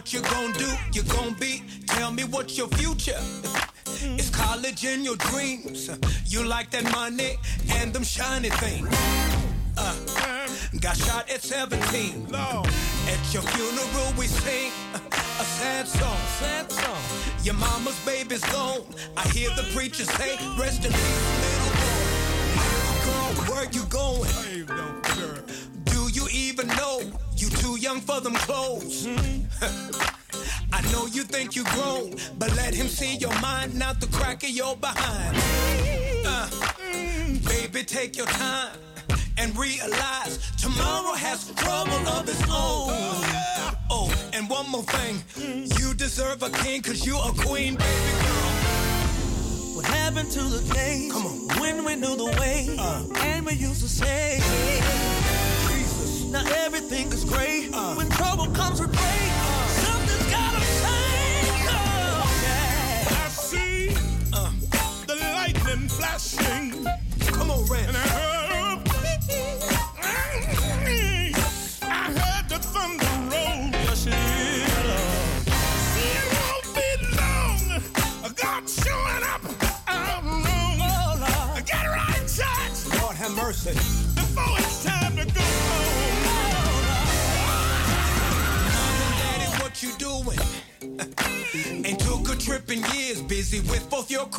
what you gonna do. You gonna be. Tell me what's your future. It's college in your dreams. You like that money and them shiny things. Uh, got shot at 17. At your funeral we sing a sad song. Sad song. Your mama's baby's gone. I hear the preacher say, rest in peace, little boy. Girl, where you going? Do you even know you too young for them clothes? Mind, not the crack of your behind. Uh, baby, take your time and realize tomorrow has trouble of its own. Oh, and one more thing, you deserve a king cause you a queen, baby girl. What happened to the days Come on. when we knew the way Uh. and we used to say, Jesus. now everything is great. Uh. When trouble comes with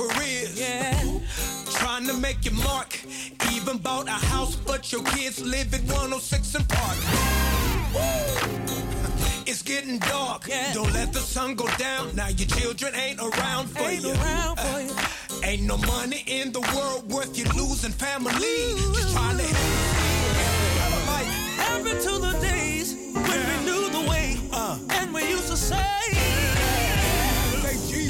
careers. Yeah. Trying to make your mark, even bought a house, but your kids live at 106 and Park. It's getting dark. Yeah. Don't let the sun go down. Now your children ain't around for Ain't you. around for you. Ain't no money in the world worth you losing family. Just trying to help. Happened to the days when we knew the way Uh. and we used to say,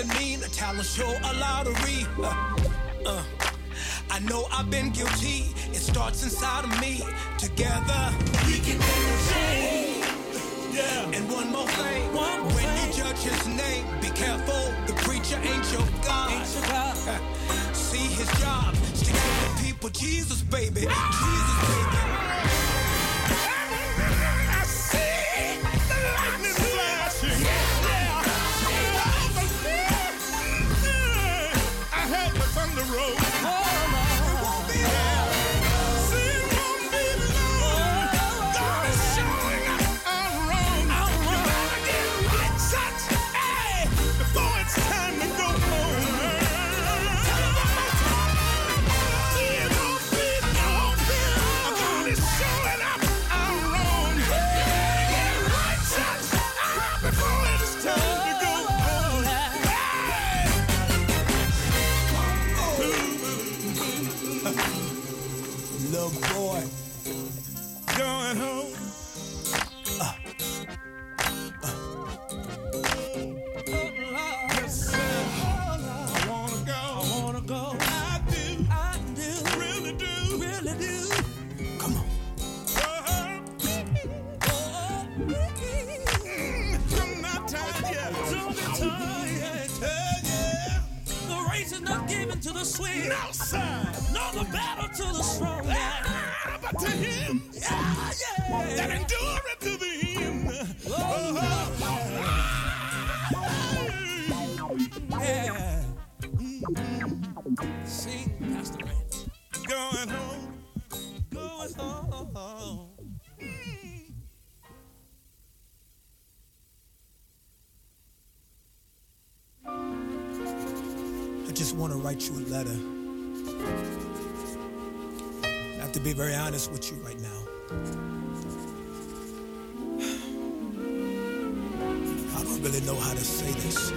doesn't mean a talent show, a lottery. Uh, uh, I know I've been guilty. It starts inside of me. Together, we can make a change. Yeah. And one more thing, one when thing. you judge his name, be careful. The preacher ain't your God. Ain't your God. Uh, see his job. Stick with the people. Jesus, baby. Jesus, baby. write you a letter. I have to be very honest with you right now. I don't really know how to say this.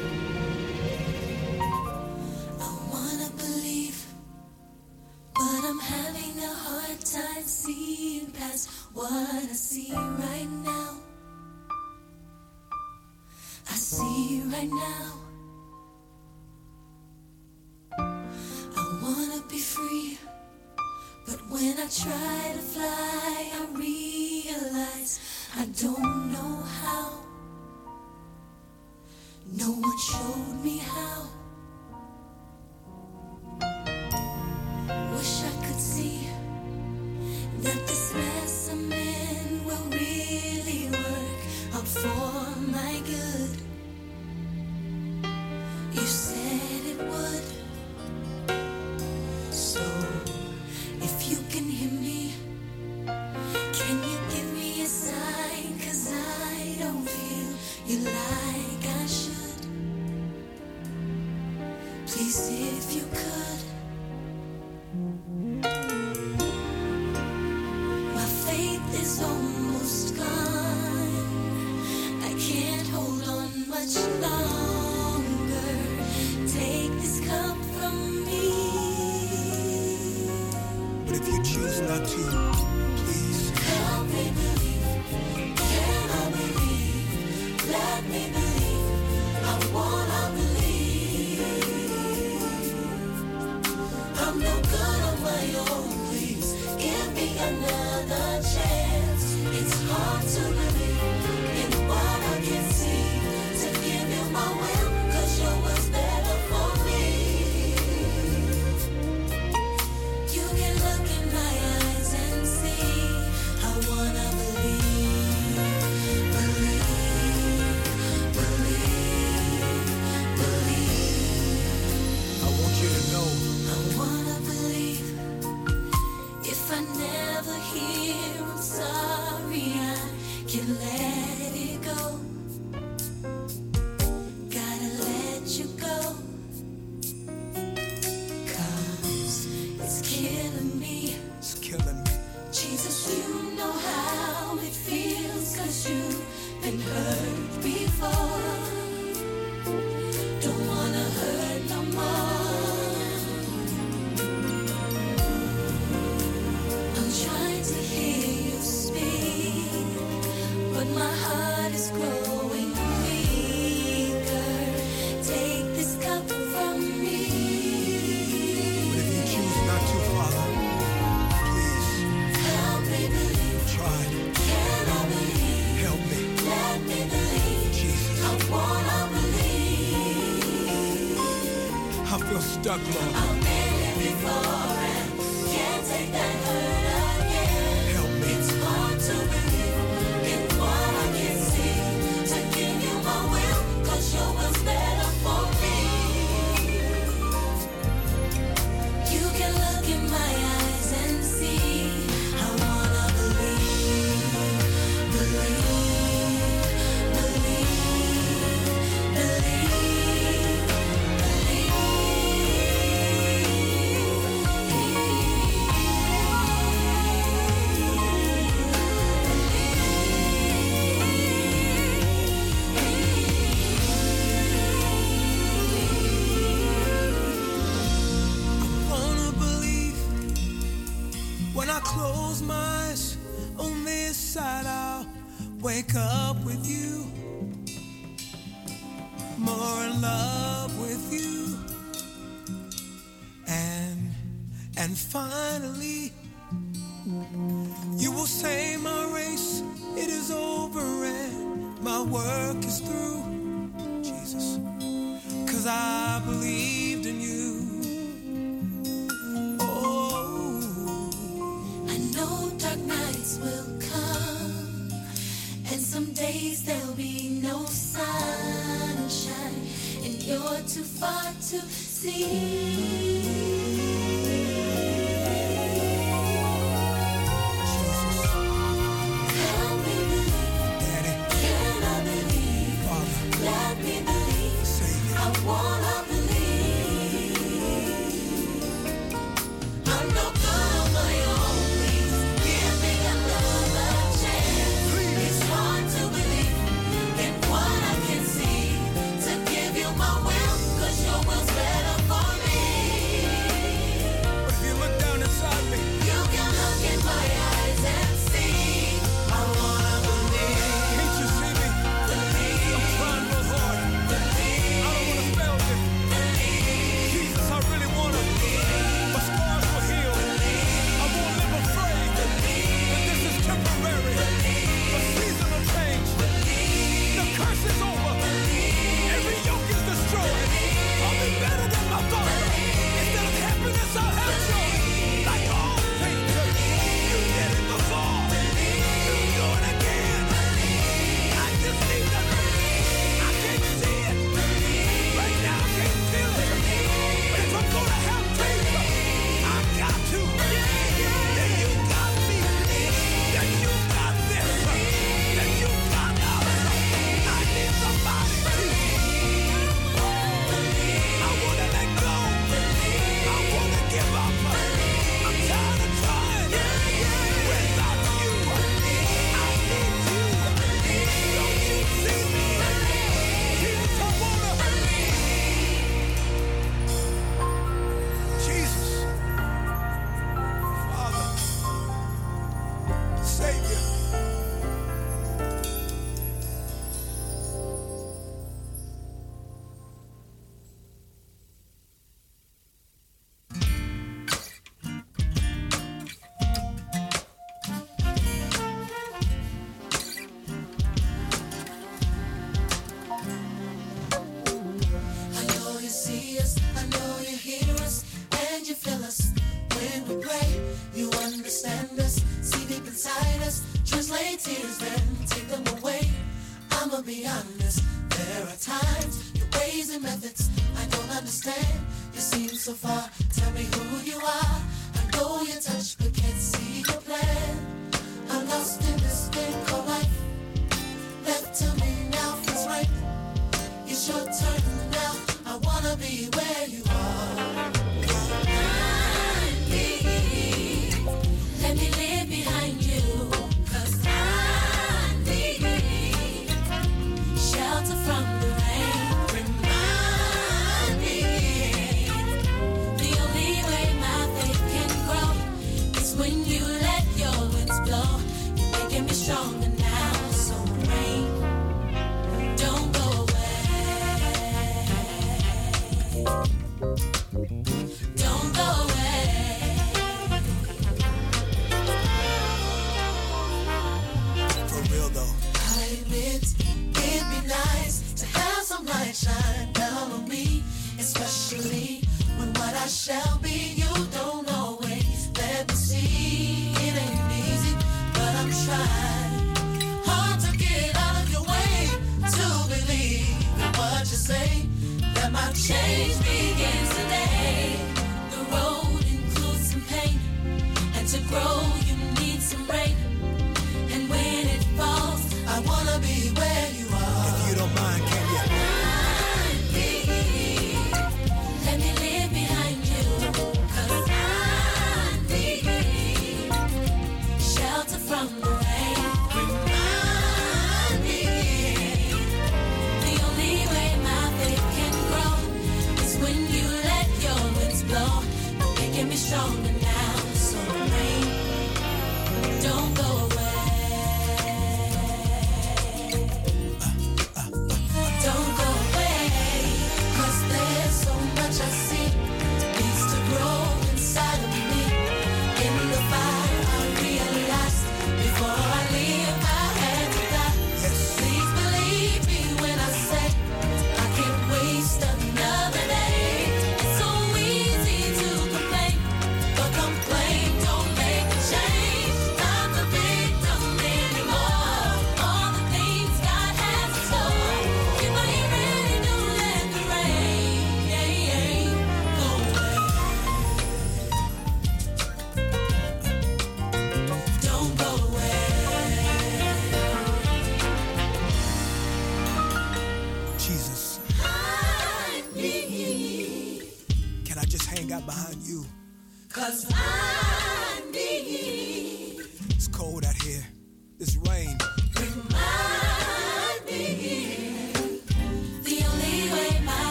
are times, your ways and methods I don't understand. You seem so far, tell me who you are.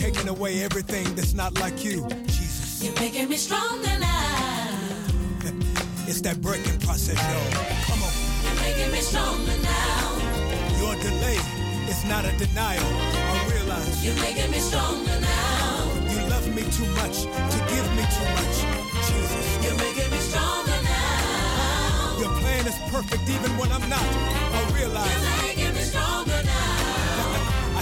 taking away everything that's not like you. Jesus. You're making me stronger now. it's that breaking process, y'all. Come on. You're making me stronger now. Your delay is not a denial. I realize. You're making me stronger now. You love me too much to give me too much. Jesus. You're making me stronger now. Your plan is perfect even when I'm not. I realize. You're making me stronger now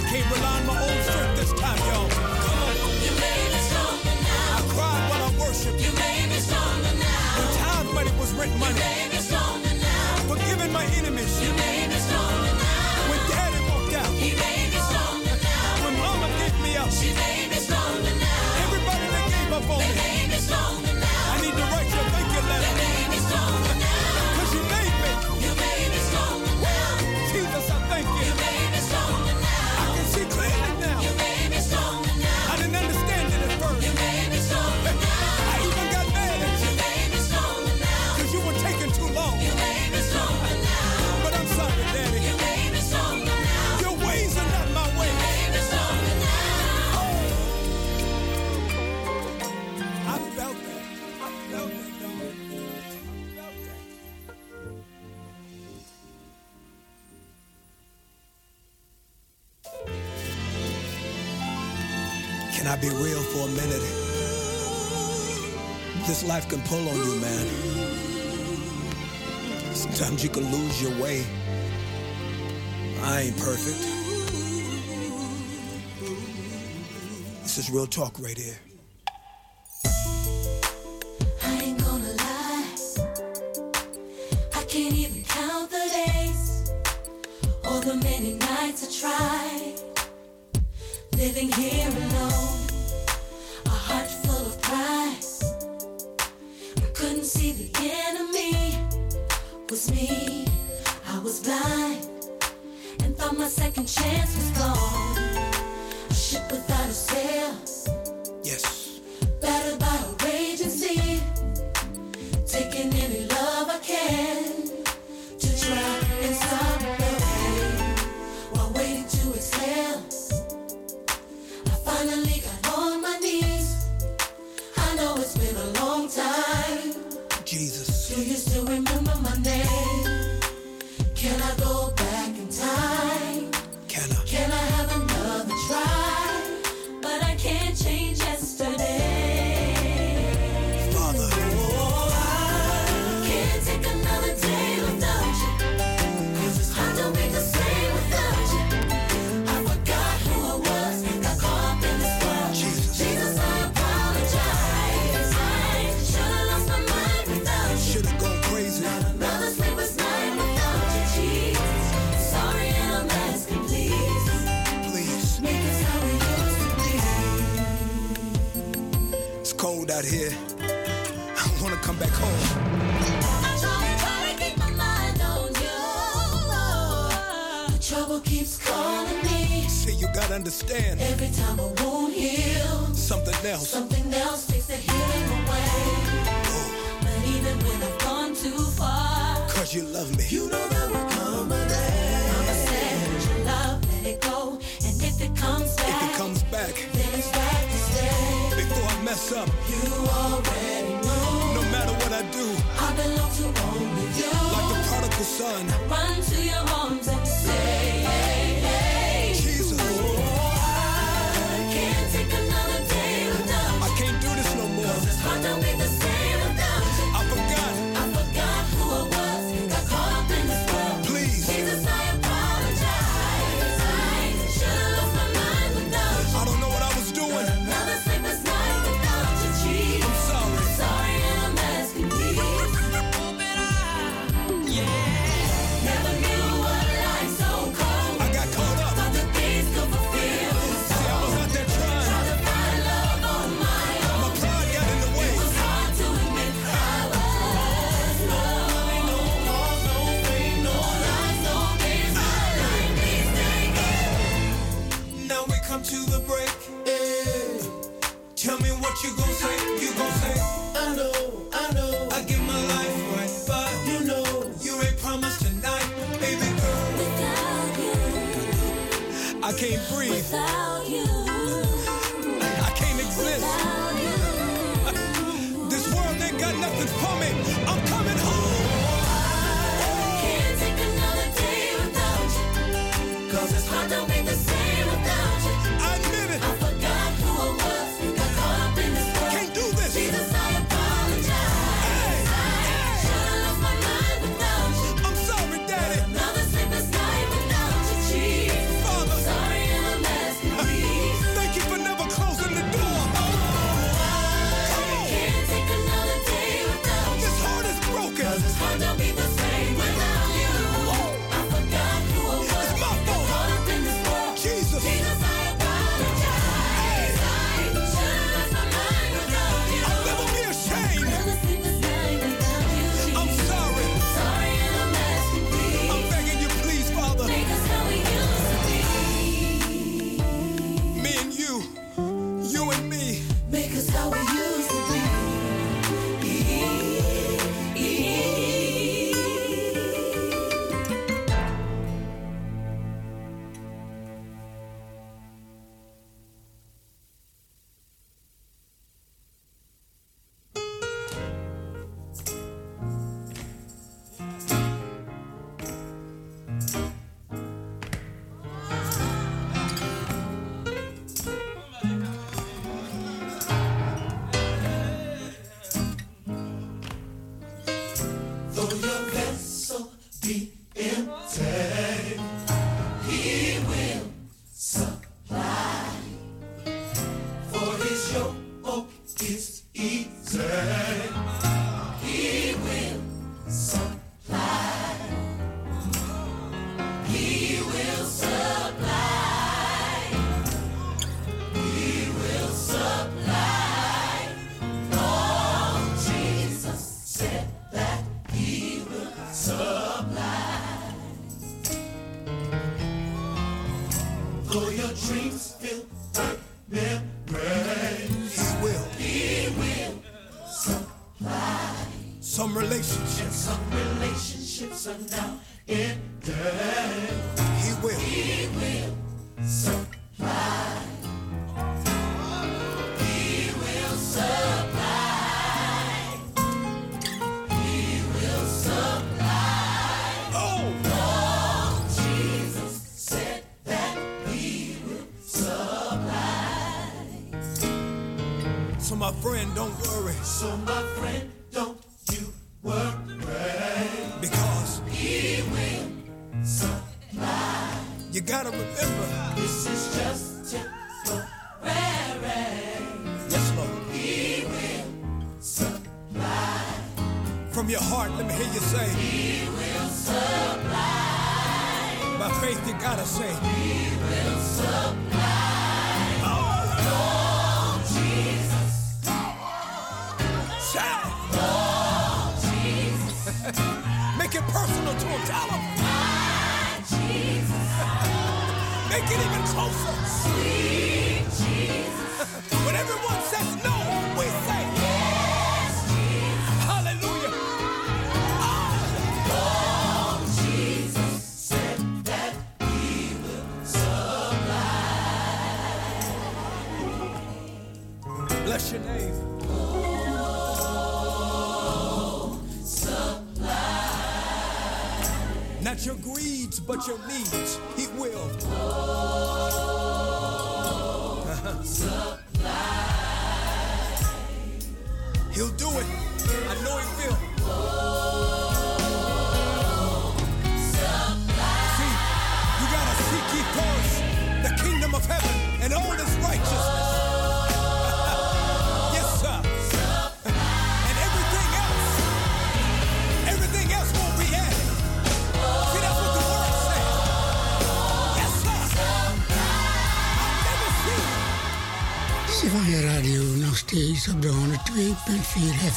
can't rely on my own strength this time, y'all. Come on. You made me stronger now. I cried while I worshiped. You made me stronger now. When it was rent money. You made me stronger now. Forgiving my enemies. You made me stronger This life can pull on you, man. Sometimes you can lose your way. I ain't perfect. This is real talk right here. Living here me. I was blind and thought my second chance was gone. A ship without a sail. Yes. Battered by a raging sea. Taking any love I can. out here. I wanna come back home. I try, try to keep my mind on you. But trouble keeps calling me. See, you gotta understand. Every time a wound heals, something else, something else takes the healing away. Oh. But even when I've gone too far, cause you love me, you know that we're coming. back. Mama said, your love, let it go. And if it comes back, if it comes back, then it's mess up. You already know. No matter what I do, I belong to only you. Like the prodigal son, I run to your home. Them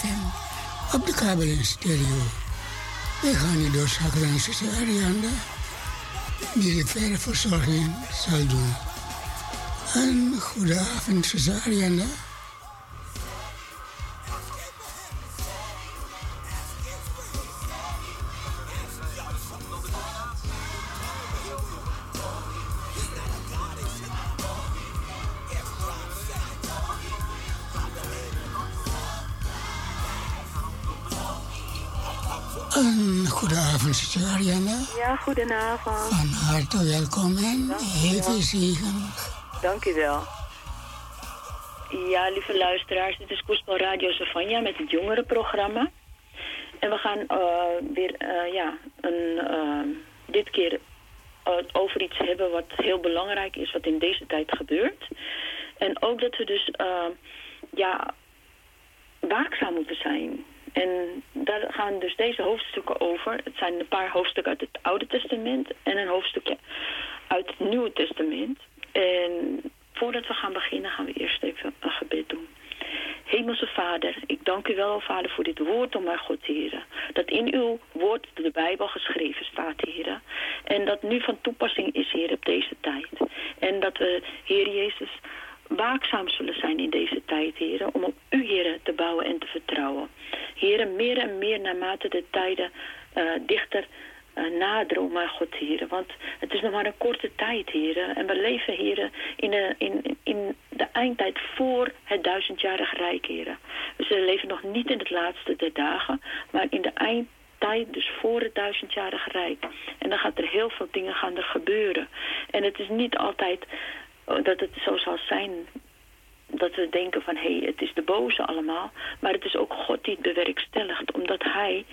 FM. Op de kabel en stereo. Wij gaan nu doorschakelen naar zuster Arianda. Die de verre verzorging zal doen. Een goede avond, zuster Arianda. Ja, goedenavond. Van harte welkom en even zegen. Dank u wel. Ja, lieve luisteraars, dit is Koespel Radio Savanja met het jongerenprogramma. En we gaan eh, weer, eh, ja, een, eh, dit keer over iets hebben wat heel belangrijk is, wat in deze tijd gebeurt. En ook dat we dus, ja, waakzaam moeten zijn. En daar gaan dus deze hoofdstukken over. Het zijn een paar hoofdstukken uit het Oude Testament en een hoofdstukje uit het Nieuwe Testament. En voordat we gaan beginnen, gaan we eerst even een gebed doen. Hemelse Vader, ik dank u wel, Vader, voor dit woord, om mijn God, Heren. Dat in uw woord de Bijbel geschreven staat, Heren. En dat nu van toepassing is, Heer, op deze tijd. En dat we, Heer Jezus, waakzaam zullen zijn in deze tijd, heren, om op u, heren, te bouwen en te vertrouwen. Heren, meer en meer naarmate de tijden eh, dichter eh, naderen, mijn God, heren. Want het is nog maar een korte tijd, heren. En we leven, heren, in de, in, in de eindtijd voor het duizendjarige rijk, heren. Dus we leven nog niet in het laatste der dagen, maar in de eindtijd dus voor het duizendjarige rijk. En dan gaat er heel veel dingen gaan er gebeuren. En het is niet altijd dat het zo zal zijn dat we denken van hé, hey, het is de boze allemaal. Maar het is ook God die het bewerkstelligt, omdat hij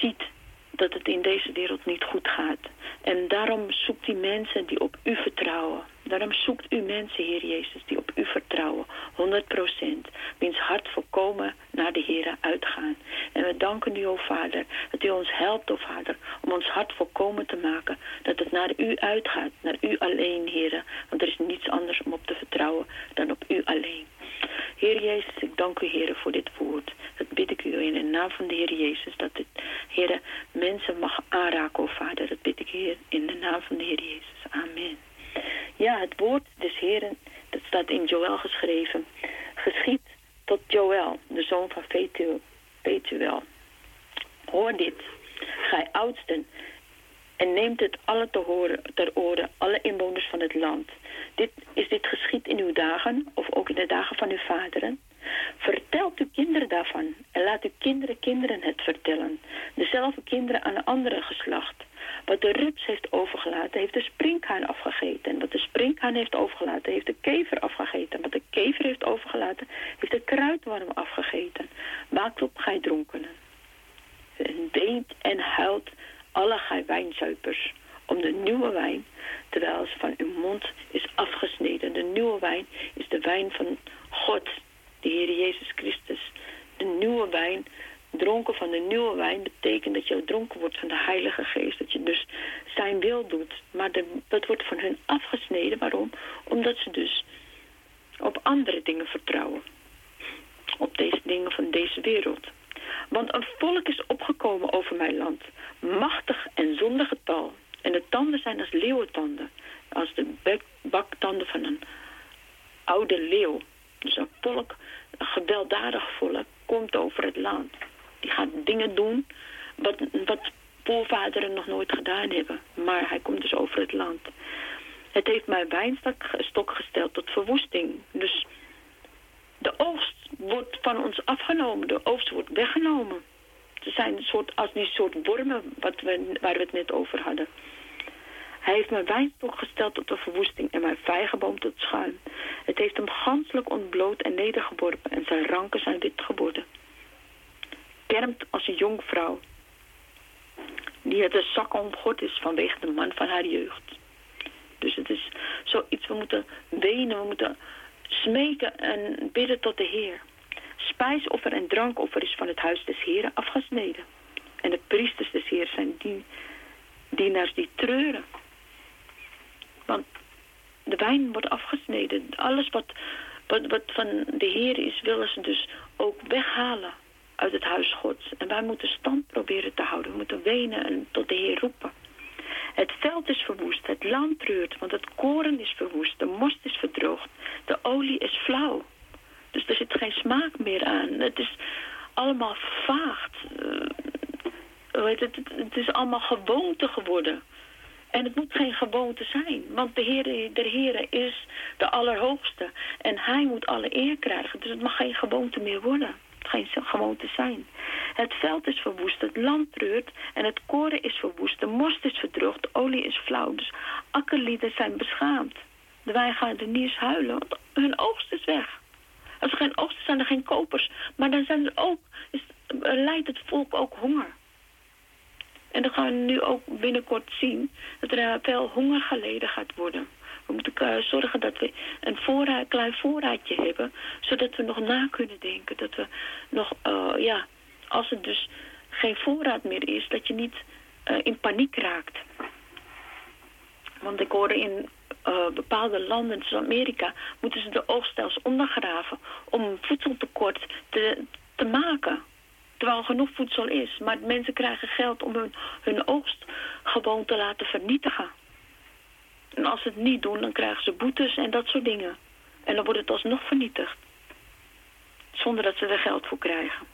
ziet dat het in deze wereld niet goed gaat. En daarom zoekt hij mensen die op u vertrouwen. Daarom zoekt u mensen, Heer Jezus, die op u vertrouwen. 100 procent. Wiens hart volkomen naar de Heer uitgaan. En we danken u, o Vader, dat u ons helpt, o Vader, om ons hart volkomen te maken. Dat het naar u uitgaat, naar u alleen, Heer. Want er is niets anders om op te vertrouwen dan op u alleen. Heer Jezus, ik dank u, Heer, voor dit woord. Dat bid ik u in de naam van de Heer Jezus. Dat het, Heer, mensen mag aanraken, o Vader. Dat bid ik, Heer, in de naam van de Heer Jezus. Amen. Ja, het woord des Heren, dat staat in Joël geschreven. Geschied tot Joël, de zoon van Vetuel. Hoor dit, gij oudsten, en neemt het alle te horen, ter oren, alle inwoners van het land. Dit, is dit geschied in uw dagen, of ook in de dagen van uw vaderen? Vertelt uw kinderen daarvan en laat uw kinderen kinderen het vertellen. Dezelfde kinderen aan een andere geslacht. Wat de rups heeft overgelaten, heeft de sprinkhaan afgegeten. En wat de sprinkhaan heeft overgelaten, heeft de kever afgegeten. Wat de kever heeft overgelaten, heeft de kruidworm afgegeten. Maakt op, gij dronkenen. En weent en huilt alle gij wijnzuipers om de nieuwe wijn, terwijl ze van uw mond is afgesneden. De nieuwe wijn is de wijn van God, de Heer Jezus Christus. De nieuwe wijn, dronken van de nieuwe wijn, betekent dat je dronken wordt van de Heilige Geest. Dat je dus zijn wil doet. Maar dat wordt van hun afgesneden. Waarom? Omdat ze dus op andere dingen vertrouwen. Op deze dingen van deze wereld. Want een volk is opgekomen over mijn land, machtig en zonder getal. En de tanden zijn als leeuwentanden, als de baktanden van een oude leeuw. Dus een volk, een gewelddadig volk, komt over het land. Die gaat dingen doen wat, wat voorvaderen nog nooit gedaan hebben. Maar hij komt dus over het land. Het heeft mijn wijnstok stok gesteld tot verwoesting. Dus de oogst wordt van ons afgenomen. De oogst wordt weggenomen. Ze zijn een soort, als die soort wormen wat we, waar we het net over hadden. Hij heeft mijn wijnstok gesteld tot de verwoesting en mijn vijgenboom tot schuim. Het heeft hem ganselijk ontbloot en nedergeworpen en zijn ranken zijn wit geworden. Kermt als een jonkvrouw die het een zak omgord is vanwege de man van haar jeugd. Dus het is zoiets, we moeten wenen, we moeten smeken en bidden tot de Heer. Spijsoffer en drankoffer is van het huis des Heren afgesneden. En de priesters des Heer zijn die, dienaars die treuren. Want de wijn wordt afgesneden. Alles wat, wat, wat van de Heer is, willen ze dus ook weghalen uit het huis Gods. En wij moeten stand proberen te houden. We moeten wenen en tot de Heer roepen. Het veld is verwoest, het land treurt, want het koren is verwoest, de most is verdroogd, de olie is flauw. Dus er zit geen smaak meer aan. Het is allemaal vervaagd. Eh, hoe heet het, het, is allemaal gewoonte geworden. En het moet geen gewoonte zijn, want de Heer der Heren is de Allerhoogste. En Hij moet alle eer krijgen, dus het mag geen gewoonte meer worden. Geen gewoonte zijn. Het veld is verwoest, het land treurt en het koren is verwoest. De most is verdroogd, de olie is flauw. Dus akkerlieden zijn beschaamd. De wijngaardeniers huilen, want hun oogst is weg. Als er geen oogst is, zijn er geen kopers. Maar dan zijn er ook, is, leidt het volk ook honger. En dan gaan we nu ook binnenkort zien dat er eh, veel honger geleden gaat worden. We moeten eh, zorgen dat we een voorraad, klein voorraadje hebben, zodat we nog na kunnen denken. Dat we nog, eh, ja, als het dus geen voorraad meer is, dat je niet eh, in paniek raakt. Want ik hoorde in bepaalde landen, zoals Amerika, moeten ze de oogst zelfs ondergraven om voedseltekort te, te maken. Terwijl er genoeg voedsel is. Maar mensen krijgen geld om hun, hun oogst gewoon te laten vernietigen. En als ze het niet doen, dan krijgen ze boetes en dat soort dingen. En dan wordt het alsnog vernietigd. Zonder dat ze er geld voor krijgen.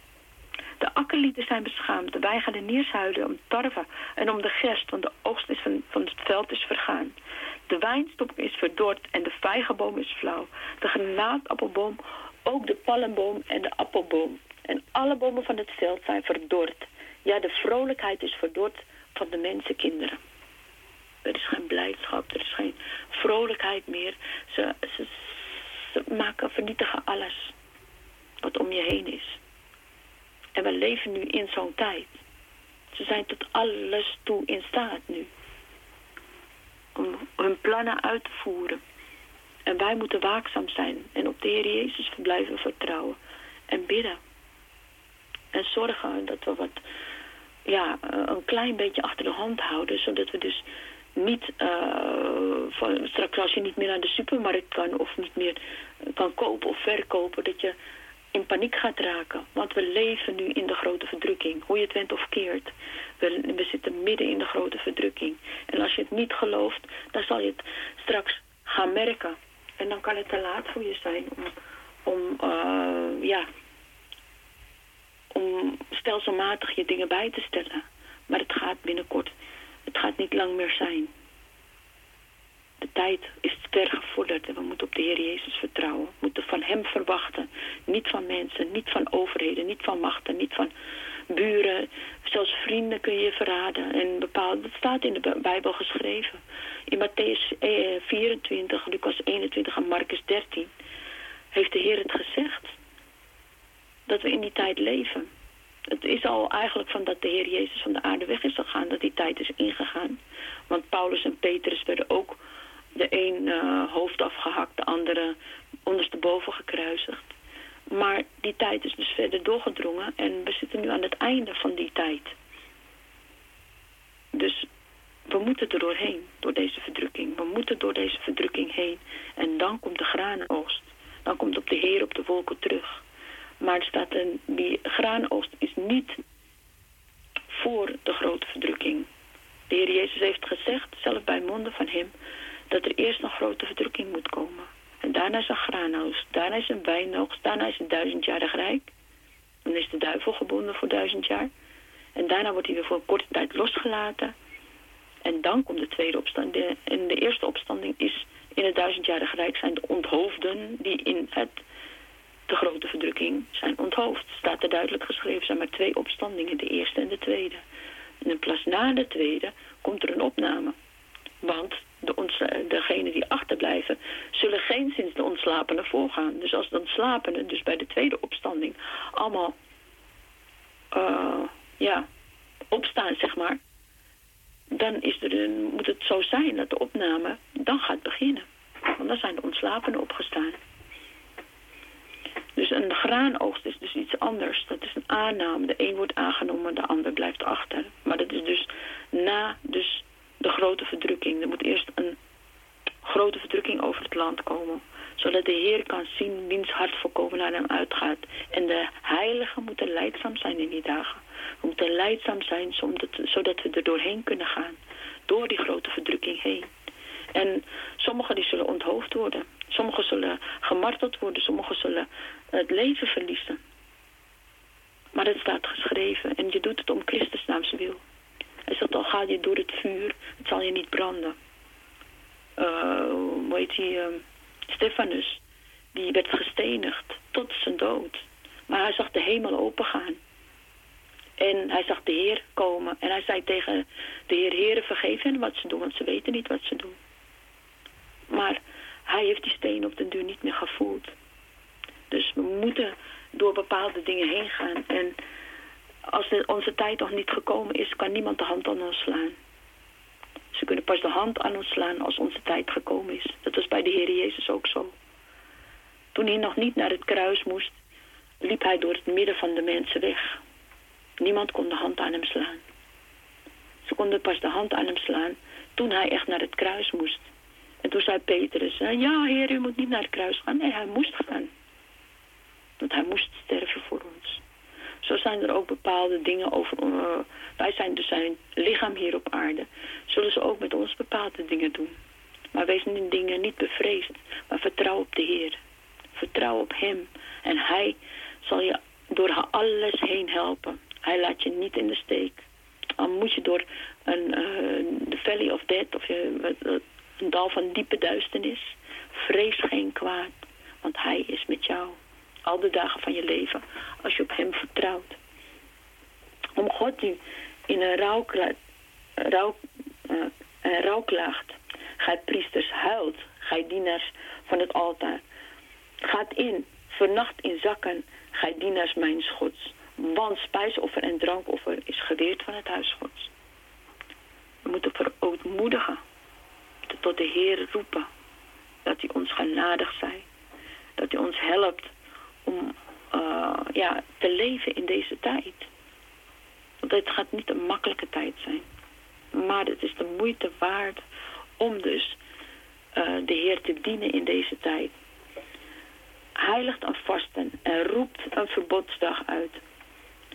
De akkerlieden zijn beschaamd, de weigerdeniers huilen om tarwe en om de gerst, want de oogst is van, van het veld is vergaan. De wijnstok is verdord en de vijgenboom is flauw. De granaatappelboom, ook de palmboom en de appelboom. En alle bomen van het veld zijn verdord. Ja, de vrolijkheid is verdord van de mensenkinderen. Er is geen blijdschap, er is geen vrolijkheid meer. Ze, ze, ze maken, vernietigen alles wat om je heen is. En we leven nu in zo'n tijd. Ze zijn tot alles toe in staat nu. Om hun plannen uit te voeren. En wij moeten waakzaam zijn en op de Heer Jezus blijven vertrouwen. En bidden. En zorgen dat we wat, ja, een klein beetje achter de hand houden. Zodat we dus niet, uh, van, straks als je niet meer naar de supermarkt kan of niet meer kan kopen of verkopen, dat je in paniek gaat raken. Want we leven nu in de grote verdrukking, hoe je het went of keert. We, we zitten midden in de grote verdrukking. En als je het niet gelooft, dan zal je het straks gaan merken. En dan kan het te laat voor je zijn om, om uh, ja, om stelselmatig je dingen bij te stellen. Maar het gaat binnenkort, het gaat niet lang meer zijn. De tijd is ver gevorderd en we moeten op de Heer Jezus vertrouwen. We moeten van Hem verwachten. Niet van mensen, niet van overheden, niet van machten, niet van buren. Zelfs vrienden kun je verraden. En bepaald, dat staat in de Bijbel geschreven. In Matthäus 24, Lucas 21 en Marcus 13 heeft de Heer het gezegd. Dat we in die tijd leven. Het is al eigenlijk van dat de Heer Jezus van de aarde weg is gegaan, dat die tijd is ingegaan. Want Paulus en Petrus werden ook de een uh, hoofd afgehakt, de andere ondersteboven gekruisigd. Maar die tijd is dus verder doorgedrongen en we zitten nu aan het einde van die tijd. Dus we moeten er doorheen, door deze verdrukking. We moeten door deze verdrukking heen. En dan komt de granenoogst. Dan komt op de Heer op de wolken terug. Maar er staat een, die graanoogst is niet voor de grote verdrukking. De Heer Jezus heeft gezegd, zelf bij monden van hem, dat er eerst een grote verdrukking moet komen. En daarna is een graanoogst, daarna is een wijnoogst, daarna is een duizendjarig rijk. Dan is de duivel gebonden voor duizend jaar. En daarna wordt hij weer voor een korte tijd losgelaten. En dan komt de tweede opstand. De, en de eerste opstanding is in het duizendjarige rijk zijn de onthoofden die in het, de grote verdrukking zijn onthoofd. Staat er duidelijk geschreven, zijn maar twee opstandingen, de eerste en de tweede. En in plaats na de tweede komt er een opname. Want de degenen die achterblijven zullen geen sinds de ontslapenen voorgaan. Dus als de ontslapenen, dus bij de tweede opstanding, allemaal eh, ja, opstaan, zeg maar, dan is er een, moet het zo zijn dat de opname dan gaat beginnen. Want dan zijn de ontslapenen opgestaan. Dus een graanoogst is dus iets anders. Dat is een aanname. De een wordt aangenomen, de ander blijft achter. Maar dat is dus na dus de grote verdrukking. Er moet eerst een grote verdrukking over het land komen. Zodat de Heer kan zien wiens hart volkomen naar hem uitgaat. En de heiligen moeten leidzaam zijn in die dagen. We moeten leidzaam zijn zodat we er doorheen kunnen gaan. Door die grote verdrukking heen. En sommigen die zullen onthoofd worden. Sommigen zullen gemarteld worden. Sommigen zullen het leven verliezen. Maar het staat geschreven. En je doet het om Christus naams wil. Hij zegt al ga je door het vuur. Het zal je niet branden. Eh, hoe heet die? eh, Stefanus. Die werd gestenigd tot zijn dood. Maar hij zag de hemel opengaan. En hij zag de Heer komen. En hij zei tegen de Heer, Heere, vergeef hen wat ze doen, want ze weten niet wat ze doen. Maar hij heeft die steen op den duur niet meer gevoeld. Dus we moeten door bepaalde dingen heen gaan. En als de, onze tijd nog niet gekomen is, kan niemand de hand aan ons slaan. Ze kunnen pas de hand aan ons slaan als onze tijd gekomen is. Dat was bij de Heer Jezus ook zo. Toen hij nog niet naar het kruis moest, liep hij door het midden van de mensen weg. Niemand kon de hand aan hem slaan. Ze konden pas de hand aan hem slaan toen hij echt naar het kruis moest. En toen zei Petrus, eh, ja heer, u moet niet naar het kruis gaan. Nee, hij moest gaan. Want hij moest sterven voor ons. Zo zijn er ook bepaalde dingen over... eh, wij zijn dus zijn lichaam hier op aarde. Zullen ze ook met ons bepaalde dingen doen. Maar wees in dingen niet bevreesd. Maar vertrouw op de Heer. Vertrouw op hem. En hij zal je door alles heen helpen. Hij laat je niet in de steek. Al moet je door een, eh, de valley of death... of je, een dal van diepe duisternis. Vrees geen kwaad. Want hij is met jou. Al de dagen van je leven. Als je op hem vertrouwt. Om God die in een rouw, rouw, uh, rouw klaagt. Gij priesters huilt. Gij dienaars van het altaar. Gaat in. Vernacht in zakken. Gij dienaars mijn gods. Want spijsoffer en drankoffer is geweerd van het huis gods. We moeten verootmoedigen. Tot de Heer roepen. Dat hij ons genadig zij. Dat hij ons helpt om uh, ja, te leven in deze tijd. Want het gaat niet een makkelijke tijd zijn. Maar het is de moeite waard om dus uh, de Heer te dienen in deze tijd. Heiligt aan vasten en roept een verbodsdag uit.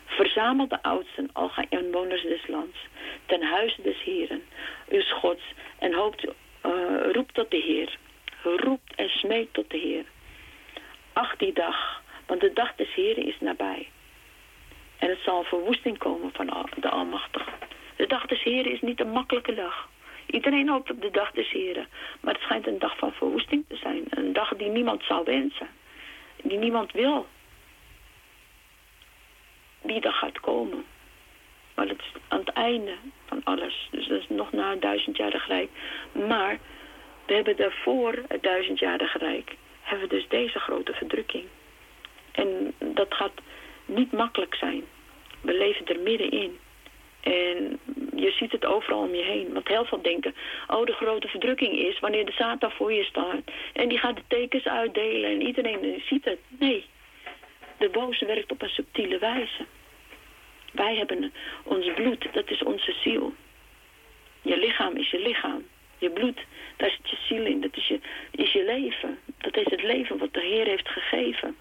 Verzamel de oudsten, al gaan inwoners des lands, ten huize des Heren, uw Gods, en hoopt, uh, roept tot de Heer. Roept en smeekt tot de Heer. Ach die dag, want de dag des Heren is nabij. En het zal een verwoesting komen van de Almachtige. De dag des Heren is niet een makkelijke dag. Iedereen hoopt op de dag des Heren. Maar het schijnt een dag van verwoesting te zijn. Een dag die niemand zou wensen. Die niemand wil. Die dag gaat komen. Maar het is aan het einde alles. Dus dat is nog na het duizendjarig rijk. Maar we hebben daarvoor het duizendjarig rijk. Hebben we dus deze grote verdrukking. En dat gaat niet makkelijk zijn. We leven er middenin. En je ziet het overal om je heen. Want heel veel denken, oh de grote verdrukking is wanneer de Satan voor je staat. En die gaat de tekens uitdelen en iedereen ziet het. Nee, de boze werkt op een subtiele wijze. Wij hebben ons bloed, dat is onze ziel. Je lichaam is je lichaam. Je bloed, daar zit je ziel in. Dat is je, is je leven. Dat is het leven wat de Heer heeft gegeven.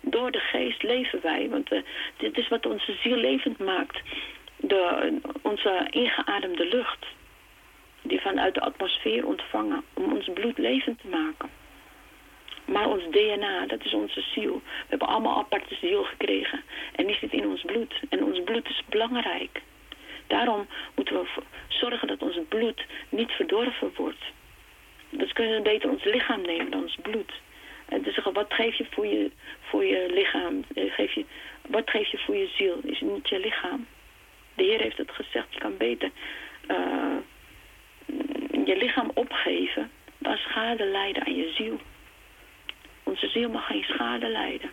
Door de geest leven wij, want we, dit is wat onze ziel levend maakt. De, onze ingeademde lucht, die vanuit de atmosfeer ontvangen, om ons bloed levend te maken. Maar ons DNA, dat is onze ziel. We hebben allemaal aparte ziel gekregen. En die zit in ons bloed. En ons bloed is belangrijk. Daarom moeten we zorgen dat ons bloed niet verdorven wordt. Dus kunnen we beter ons lichaam nemen dan ons bloed. En zeggen, wat geef je voor je, voor je lichaam? Eh, Geef je, wat geef je voor je ziel? Is het niet je lichaam? De Heer heeft het gezegd, je kan beter eh, je lichaam opgeven dan schade lijden aan je ziel. Onze ziel mag geen schade lijden.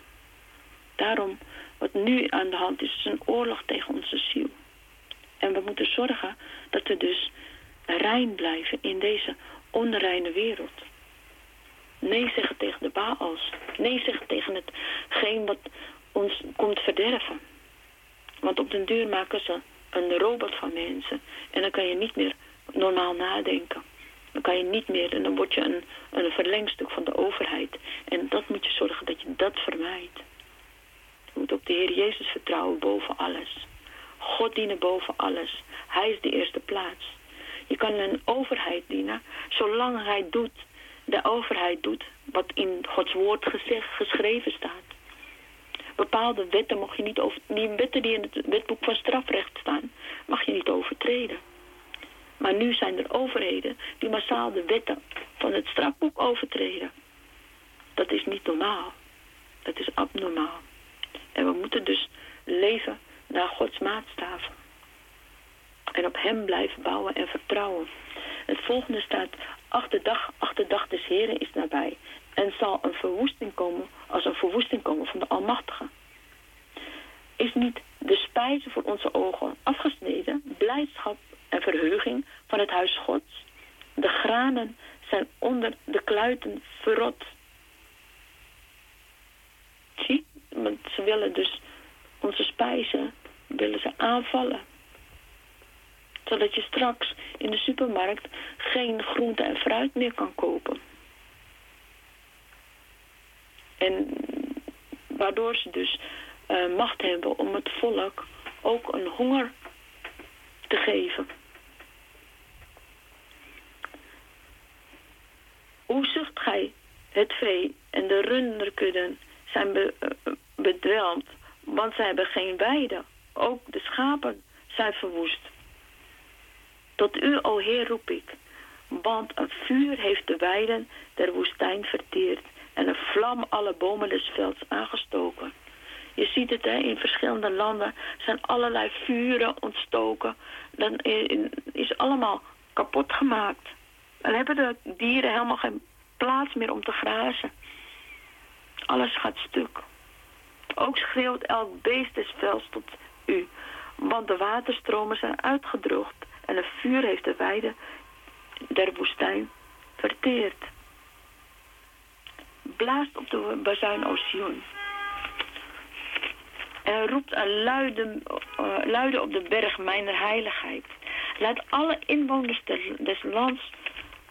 Daarom, wat nu aan de hand is, is een oorlog tegen onze ziel. En we moeten zorgen dat we dus rein blijven in deze onreine wereld. Nee zeggen tegen de Baals. Nee zeggen tegen hetgeen wat ons komt verderven. Want op den duur maken ze een robot van mensen. En dan kan je niet meer normaal nadenken. Dan kan je niet meer, en dan word je een, een verlengstuk van de overheid. En dat moet je zorgen dat je dat vermijdt. Je moet op de Heer Jezus vertrouwen boven alles. God dienen boven alles. Hij is de eerste plaats. Je kan een overheid dienen, zolang hij doet, de overheid doet wat in Gods woord gezegd, geschreven staat. Bepaalde wetten mag je niet over, die wetten die in het wetboek van strafrecht staan, mag je niet overtreden. Maar nu zijn er overheden die massaal de wetten van het strafboek overtreden. Dat is niet normaal. Dat is abnormaal. En we moeten dus leven naar Gods maatstaven. En op hem blijven bouwen en vertrouwen. Het volgende staat, ach de dag, ach de dag des Heren is nabij. En zal een verwoesting komen, als een verwoesting komen van de Almachtige. Is niet de spijze voor onze ogen afgesneden, blijdschap verheuging van het huis Gods? De granen zijn onder de kluiten verrot. Zie, want ze willen dus onze spijzen willen ze aanvallen. Zodat je straks in de supermarkt geen groente en fruit meer kan kopen. En waardoor ze dus eh, macht hebben om het volk ook een honger te geven. Hoe zucht gij het vee en de runderkudden zijn eh, bedwelmd, want zij hebben geen weide. Ook de schapen zijn verwoest. Tot u, o Heer, roep ik, want een vuur heeft de weiden der woestijn verteerd en een vlam alle bomen des velds aangestoken. Je ziet het, hè, in verschillende landen zijn allerlei vuren ontstoken. Dan is allemaal kapot gemaakt. Dan hebben de dieren helemaal geen plaats meer om te grazen. Alles gaat stuk. Ook schreeuwt elk beest des velds tot u, want de waterstromen zijn uitgedroogd en een vuur heeft de weide der woestijn verteerd. Blaast op de bazuin, o Sion. En roept een luide, uh, luide op de berg mijner heiligheid. Laat alle inwoners des lands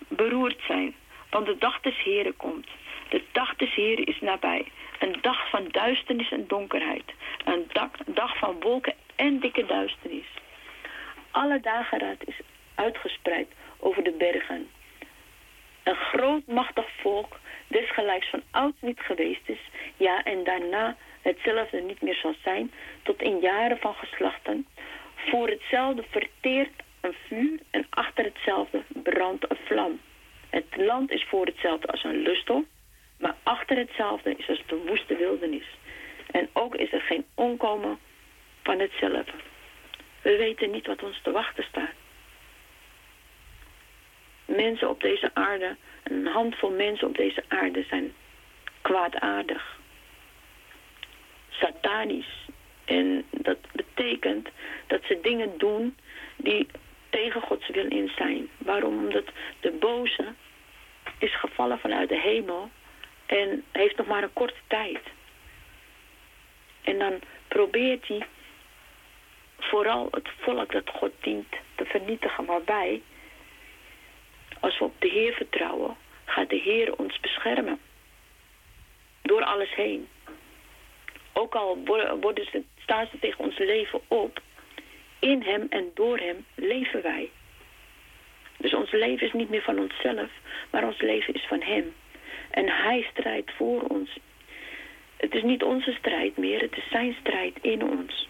beroerd zijn, want de dag des Heren komt. De dag des Heren is nabij. Een dag van duisternis en donkerheid. Een dag, dag van wolken en dikke duisternis. Alle dageraad is uitgespreid over de bergen. Een groot machtig volk, desgelijks van oud niet geweest is, ja en daarna hetzelfde niet meer zal zijn, tot in jaren van geslachten. Voor hetzelfde verteert een vuur en achter hetzelfde brandt een vlam. Het land is voor hetzelfde als een lusthof, maar achter hetzelfde is als de woeste wildernis. En ook is er geen onkomen van hetzelfde. We weten niet wat ons te wachten staat. Mensen op deze aarde, een handvol mensen op deze aarde zijn kwaadaardig. Satanisch. En dat betekent dat ze dingen doen die tegen Gods wil in zijn. Waarom? Omdat de boze is gevallen vanuit de hemel en heeft nog maar een korte tijd. En dan probeert hij vooral het volk dat God dient te vernietigen. Waarbij, als we op de Heer vertrouwen, gaat de Heer ons beschermen. Door alles heen. ook al wo- worden ze, staan ze tegen ons leven op, in hem en door hem leven wij. Dus ons leven is niet meer van onszelf, maar ons leven is van hem. En hij strijdt voor ons. Het is niet onze strijd meer, het is zijn strijd in ons.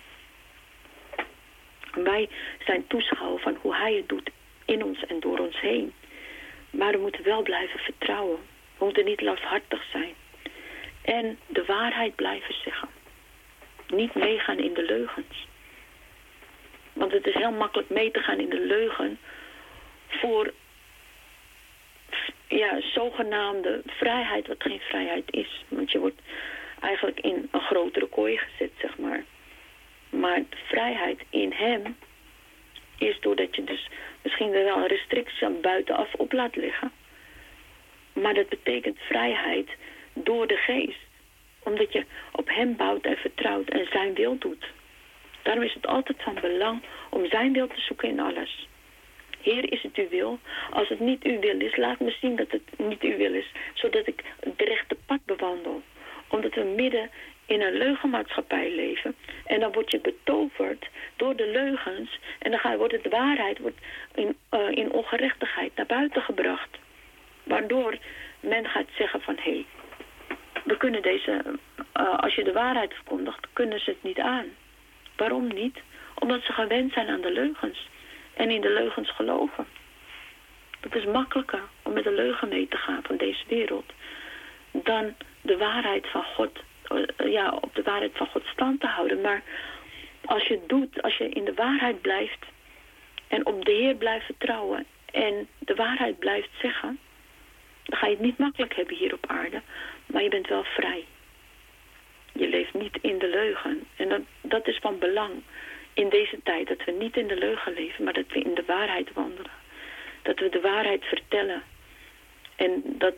Wij zijn toeschouwer van hoe hij het doet in ons en door ons heen. Maar we moeten wel blijven vertrouwen. We moeten niet lafhartig zijn. En de waarheid blijven zeggen. Niet meegaan in de leugens. Want het is heel makkelijk mee te gaan in de leugen voor ja, zogenaamde vrijheid, wat geen vrijheid is. Want je wordt eigenlijk in een grotere kooi gezet, zeg maar. Maar vrijheid in hem is doordat je dus misschien er wel een restrictie aan buitenaf op laat liggen. Maar dat betekent vrijheid door de geest. Omdat je op hem bouwt en vertrouwt en zijn wil doet. Daarom is het altijd van belang om zijn wil te zoeken in alles. Heer, is het uw wil? Als het niet uw wil is, laat me zien dat het niet uw wil is. Zodat ik het rechte pad bewandel. Omdat we midden in een leugenmaatschappij leven. En dan word je betoverd door de leugens. En dan wordt de waarheid wordt in, eh, in ongerechtigheid naar buiten gebracht. Waardoor men gaat zeggen van... hé, we kunnen deze... eh, als je de waarheid verkondigt, kunnen ze het niet aan. Waarom niet? Omdat ze gewend zijn aan de leugens. En in de leugens geloven. Het is makkelijker om met de leugen mee te gaan van deze wereld. Dan de waarheid van God. eh, Ja, op de waarheid van God stand te houden. Maar als je het doet, als je in de waarheid blijft. En op de Heer blijft vertrouwen. En de waarheid blijft zeggen. Dan ga je het niet makkelijk hebben hier op aarde. Maar je bent wel vrij. Je leeft niet in de leugen. En dat, dat is van belang in deze tijd. Dat we niet in de leugen leven, maar dat we in de waarheid wandelen. Dat we de waarheid vertellen. En dat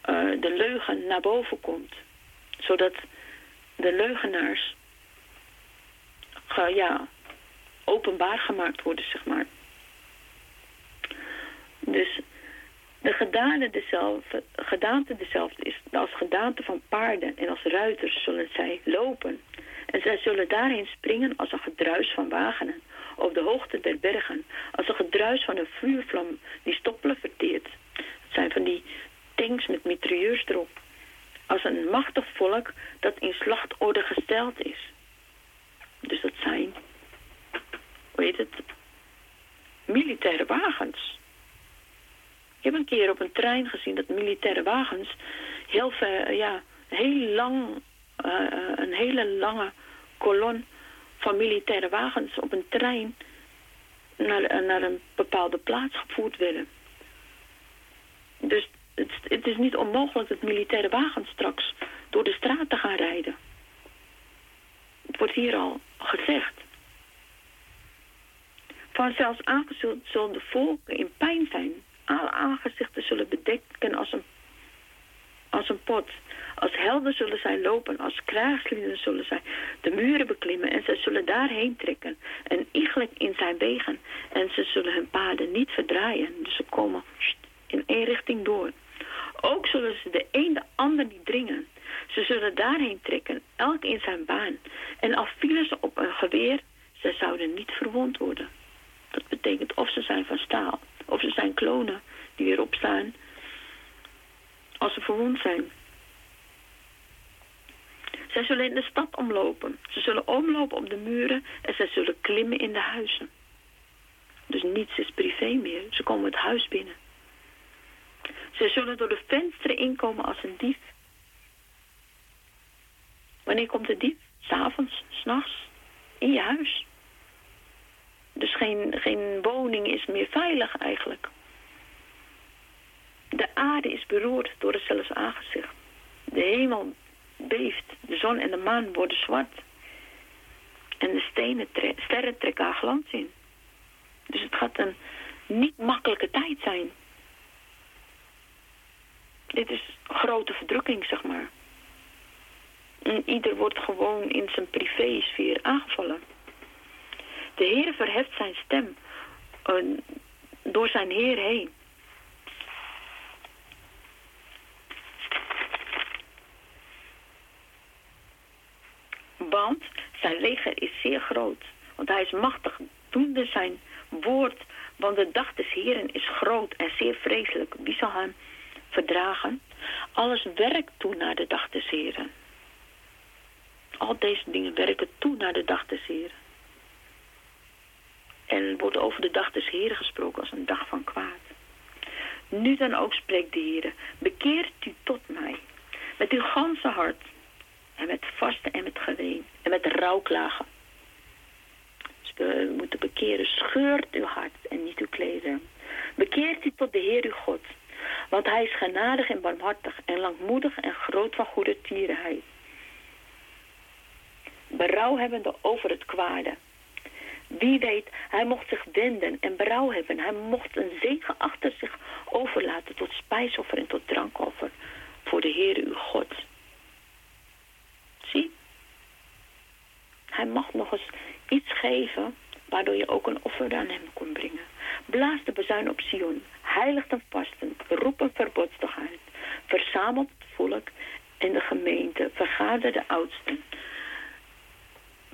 eh, de leugen naar boven komt. Zodat de leugenaars ge- ja, openbaar gemaakt worden, zeg maar. Dus de gedaante dezelfde, gedaante dezelfde is als gedaante van paarden en als ruiters zullen zij lopen. En zij zullen daarheen springen als een gedruis van wagenen, op de hoogte der bergen, als een gedruis van een vuurvlam die stoppelen verteert. Het zijn van die tanks met mitrailleurs erop. Als een machtig volk dat in slachtorde gesteld is. Dus dat zijn, hoe heet het, militaire wagens. Ik heb een keer op een trein gezien dat militaire wagens heel ver, ja, heel lang, eh, een hele lange kolon van militaire wagens op een trein naar, eh, naar een bepaalde plaats gevoerd werden. Dus het, het is niet onmogelijk dat militaire wagens straks door de straat gaan rijden. Het wordt hier al gezegd. Van zelfs de volken in pijn zijn. Alle aangezichten zullen bedekken als een, als een pot. Als helden zullen zij lopen, als krijgslieden zullen zij de muren beklimmen en zij zullen daarheen trekken. En iegelijk in zijn wegen. En ze zullen hun paden niet verdraaien. Dus ze komen in één richting door. Ook zullen ze de een de ander niet dringen. Ze zullen daarheen trekken, elk in zijn baan. En al vielen ze op een geweer, ze zouden niet verwond worden. Dat betekent of ze zijn van staal, of ze zijn klonen die weer opstaan als ze verwond zijn. Zij zullen in de stad omlopen. Ze zullen omlopen op de muren en zij zullen klimmen in de huizen. Dus niets is privé meer. Ze komen het huis binnen. Ze zullen door de vensteren inkomen als een dief. Wanneer komt de dief? S'avonds, s'nachts, in je huis. Geen, woning is meer veilig eigenlijk. De aarde is beroerd door het zelfs aangezicht. De hemel beeft, de zon en de maan worden zwart. En de stenen sterren trekken haar glans in. Dus het gaat een niet makkelijke tijd zijn. Dit is grote verdrukking, zeg maar. En ieder wordt gewoon in zijn privésfeer aangevallen. De Heer verheft zijn stem door zijn Heer heen. Zijn leger is zeer groot, want hij is machtig, doende zijn woord. Want de dag des Heren is groot en zeer vreselijk. Wie zal hem verdragen? Alles werkt toe naar de dag des Heren. Al deze dingen werken toe naar de dag des Heren. En wordt over de dag des Heren gesproken als een dag van kwaad. Nu dan ook spreekt de Heer, bekeert u tot mij, met uw ganse hart, en met vasten en met geween, en met rouwklagen. Dus we moeten bekeren, scheurt uw hart en niet uw klederen. Bekeert u tot de Heer uw God, want hij is genadig en barmhartig en langmoedig en groot van goede tierenheid. Berouw hebbende over het kwade. Wie weet, hij mocht zich wenden en berouw hebben. Hij mocht een zegen achter zich overlaten tot spijsoffer en tot drankoffer voor de Heer uw God. Zie, hij mag nog eens iets geven waardoor je ook een offer aan hem kon brengen. Blaas de bezuin op Sion, heiligt en vasten, roep een verbodsdag uit. Verzamelt het volk en de gemeente, vergader de oudsten.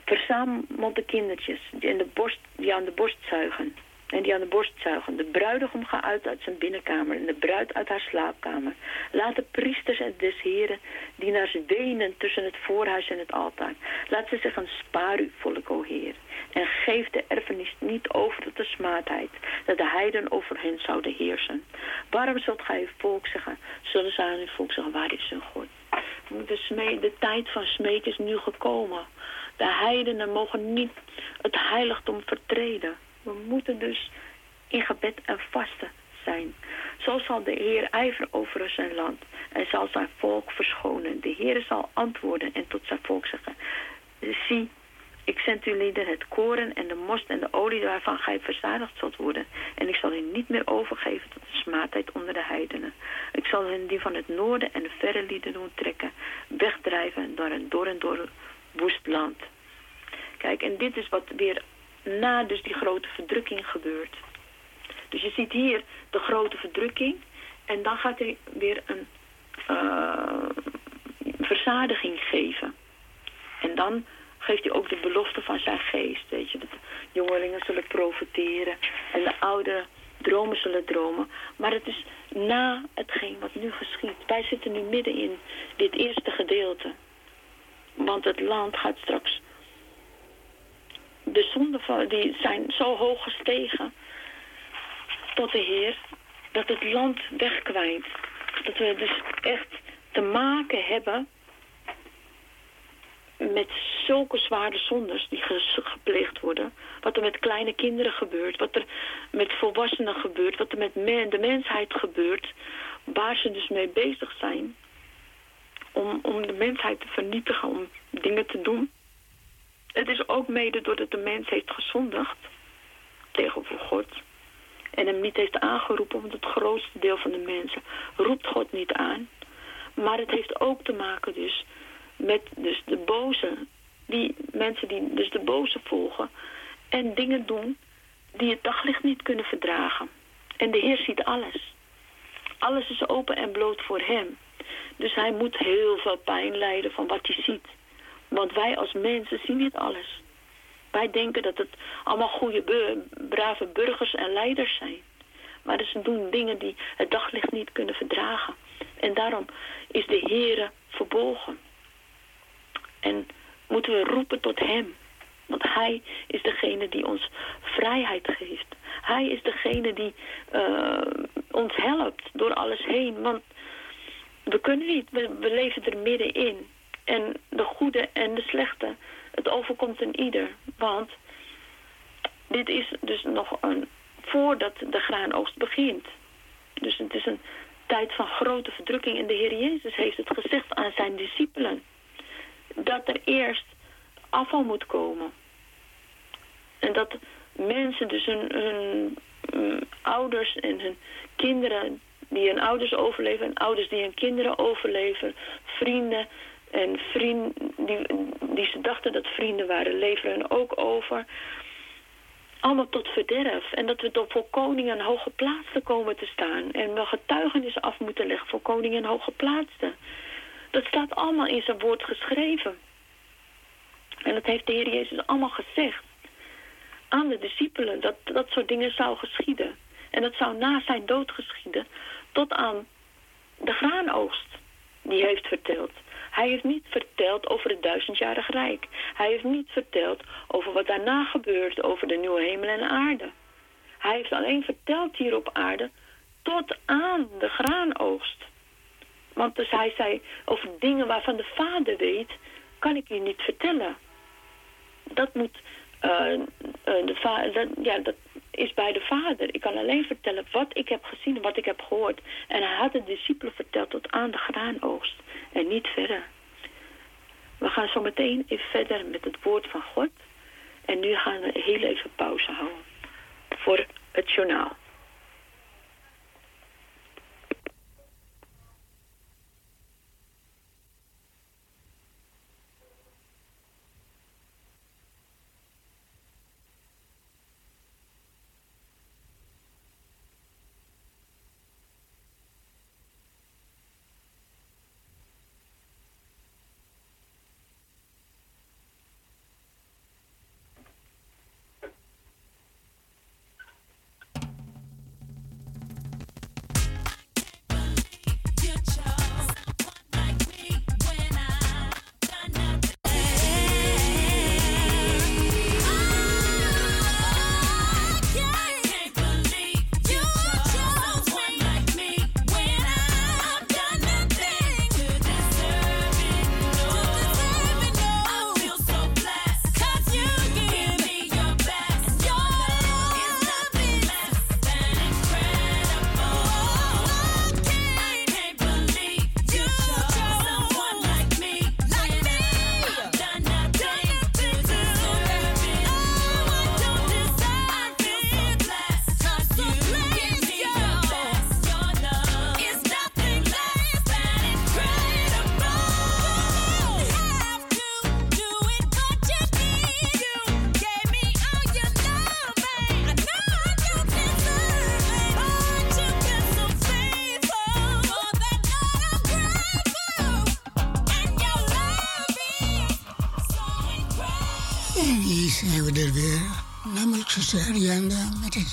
Verzamel de kindertjes de borst, die aan de borst zuigen. En die aan de borst zuigen. De bruidegom gaat uit uit zijn binnenkamer en de bruid uit haar slaapkamer. Laat de priesters en des heren die naar ze wenen tussen het voorhuis en het altaar. Laat ze zeggen, spaar uw volk, o Heer. En geef de erfenis niet over tot de smaadheid, dat de heiden over hen zouden heersen. Waarom zult gij uw volk zeggen, zullen ze aan uw volk zeggen, waar is hun God? De, de tijd van smeek is nu gekomen. De heidenen mogen niet het heiligdom vertreden. We moeten dus in gebed en vasten zijn. Zo zal de Heer ijveren over zijn land en zal zijn volk verschonen. De Heer zal antwoorden en tot zijn volk zeggen... Zie, ik zend u lieden het koren en de most en de olie waarvan gij verzadigd zult worden. En ik zal u niet meer overgeven tot de smaadheid onder de heidenen. Ik zal hen die van het noorden en de verre lieden doen trekken, wegdrijven door een door en door woest land. Kijk, en dit is wat weer na dus die grote verdrukking gebeurt. Dus je ziet hier de grote verdrukking en dan gaat hij weer een uh, verzadiging geven. En dan geeft hij ook de belofte van zijn geest, weet je. Dat de jongelingen zullen profiteren en de ouderen dromen zullen dromen. Maar het is na hetgeen wat nu geschiet. Wij zitten nu midden in dit eerste gedeelte. Want het land gaat straks de zonden die zijn zo hoog gestegen tot de Heer, dat het land wegkwijnt. Dat we dus echt te maken hebben met zulke zware zondes die gepleegd worden. Wat er met kleine kinderen gebeurt, wat er met volwassenen gebeurt, wat er met de mensheid gebeurt. Waar ze dus mee bezig zijn om, om de mensheid te vernietigen, om dingen te doen het is ook mede doordat de mens heeft gezondigd tegenover God. En hem niet heeft aangeroepen, want het grootste deel van de mensen roept God niet aan. Maar het heeft ook te maken dus met dus de boze, die mensen die dus de boze volgen en dingen doen die het daglicht niet kunnen verdragen. En de Heer ziet alles. Alles is open en bloot voor hem. Dus hij moet heel veel pijn lijden van wat hij ziet. Want wij als mensen zien niet alles. Wij denken dat het allemaal goede, brave burgers en leiders zijn. Maar ze doen dingen die het daglicht niet kunnen verdragen. En daarom is de Heere verbolgen. En moeten we roepen tot Hem. Want Hij is degene die ons vrijheid geeft. Hij is degene die uh, ons helpt door alles heen. Want we kunnen niet, we, leven er middenin. En de goede en de slechte. Het overkomt een ieder. Want dit is dus nog een, voordat de graanoogst begint. Dus het is een tijd van grote verdrukking. En de Heer Jezus heeft het gezegd aan zijn discipelen. Dat er eerst afval moet komen. En dat mensen dus hun, hun ouders en hun kinderen die hun ouders overleven... en ouders die hun kinderen overleven, vrienden en vrienden die, die ze dachten dat vrienden waren, leveren ook over. Allemaal tot verderf. En dat we door voor koningen en hoge plaatsen komen te staan. En we getuigenis af moeten leggen voor koningen en hoge plaatsen. Dat staat allemaal in zijn woord geschreven. En dat heeft de Heer Jezus allemaal gezegd aan de discipelen, dat dat soort dingen zou geschieden. En dat zou na zijn dood geschieden, tot aan de graanoogst die heeft verteld. Hij heeft niet verteld over het duizendjarig rijk. Hij heeft niet verteld over wat daarna gebeurt, over de nieuwe hemel en aarde. Hij heeft alleen verteld hier op aarde tot aan de graanoogst. Want dus hij zei, over dingen waarvan de vader weet, kan ik u niet vertellen. Dat moet, eh, eh, de va- dat, ja, dat is bij de vader. Ik kan alleen vertellen wat ik heb gezien en wat ik heb gehoord. En hij had de discipelen verteld tot aan de graanoogst en niet verder. We gaan zo meteen even verder met het woord van God. En nu gaan we heel even pauze houden voor het journaal.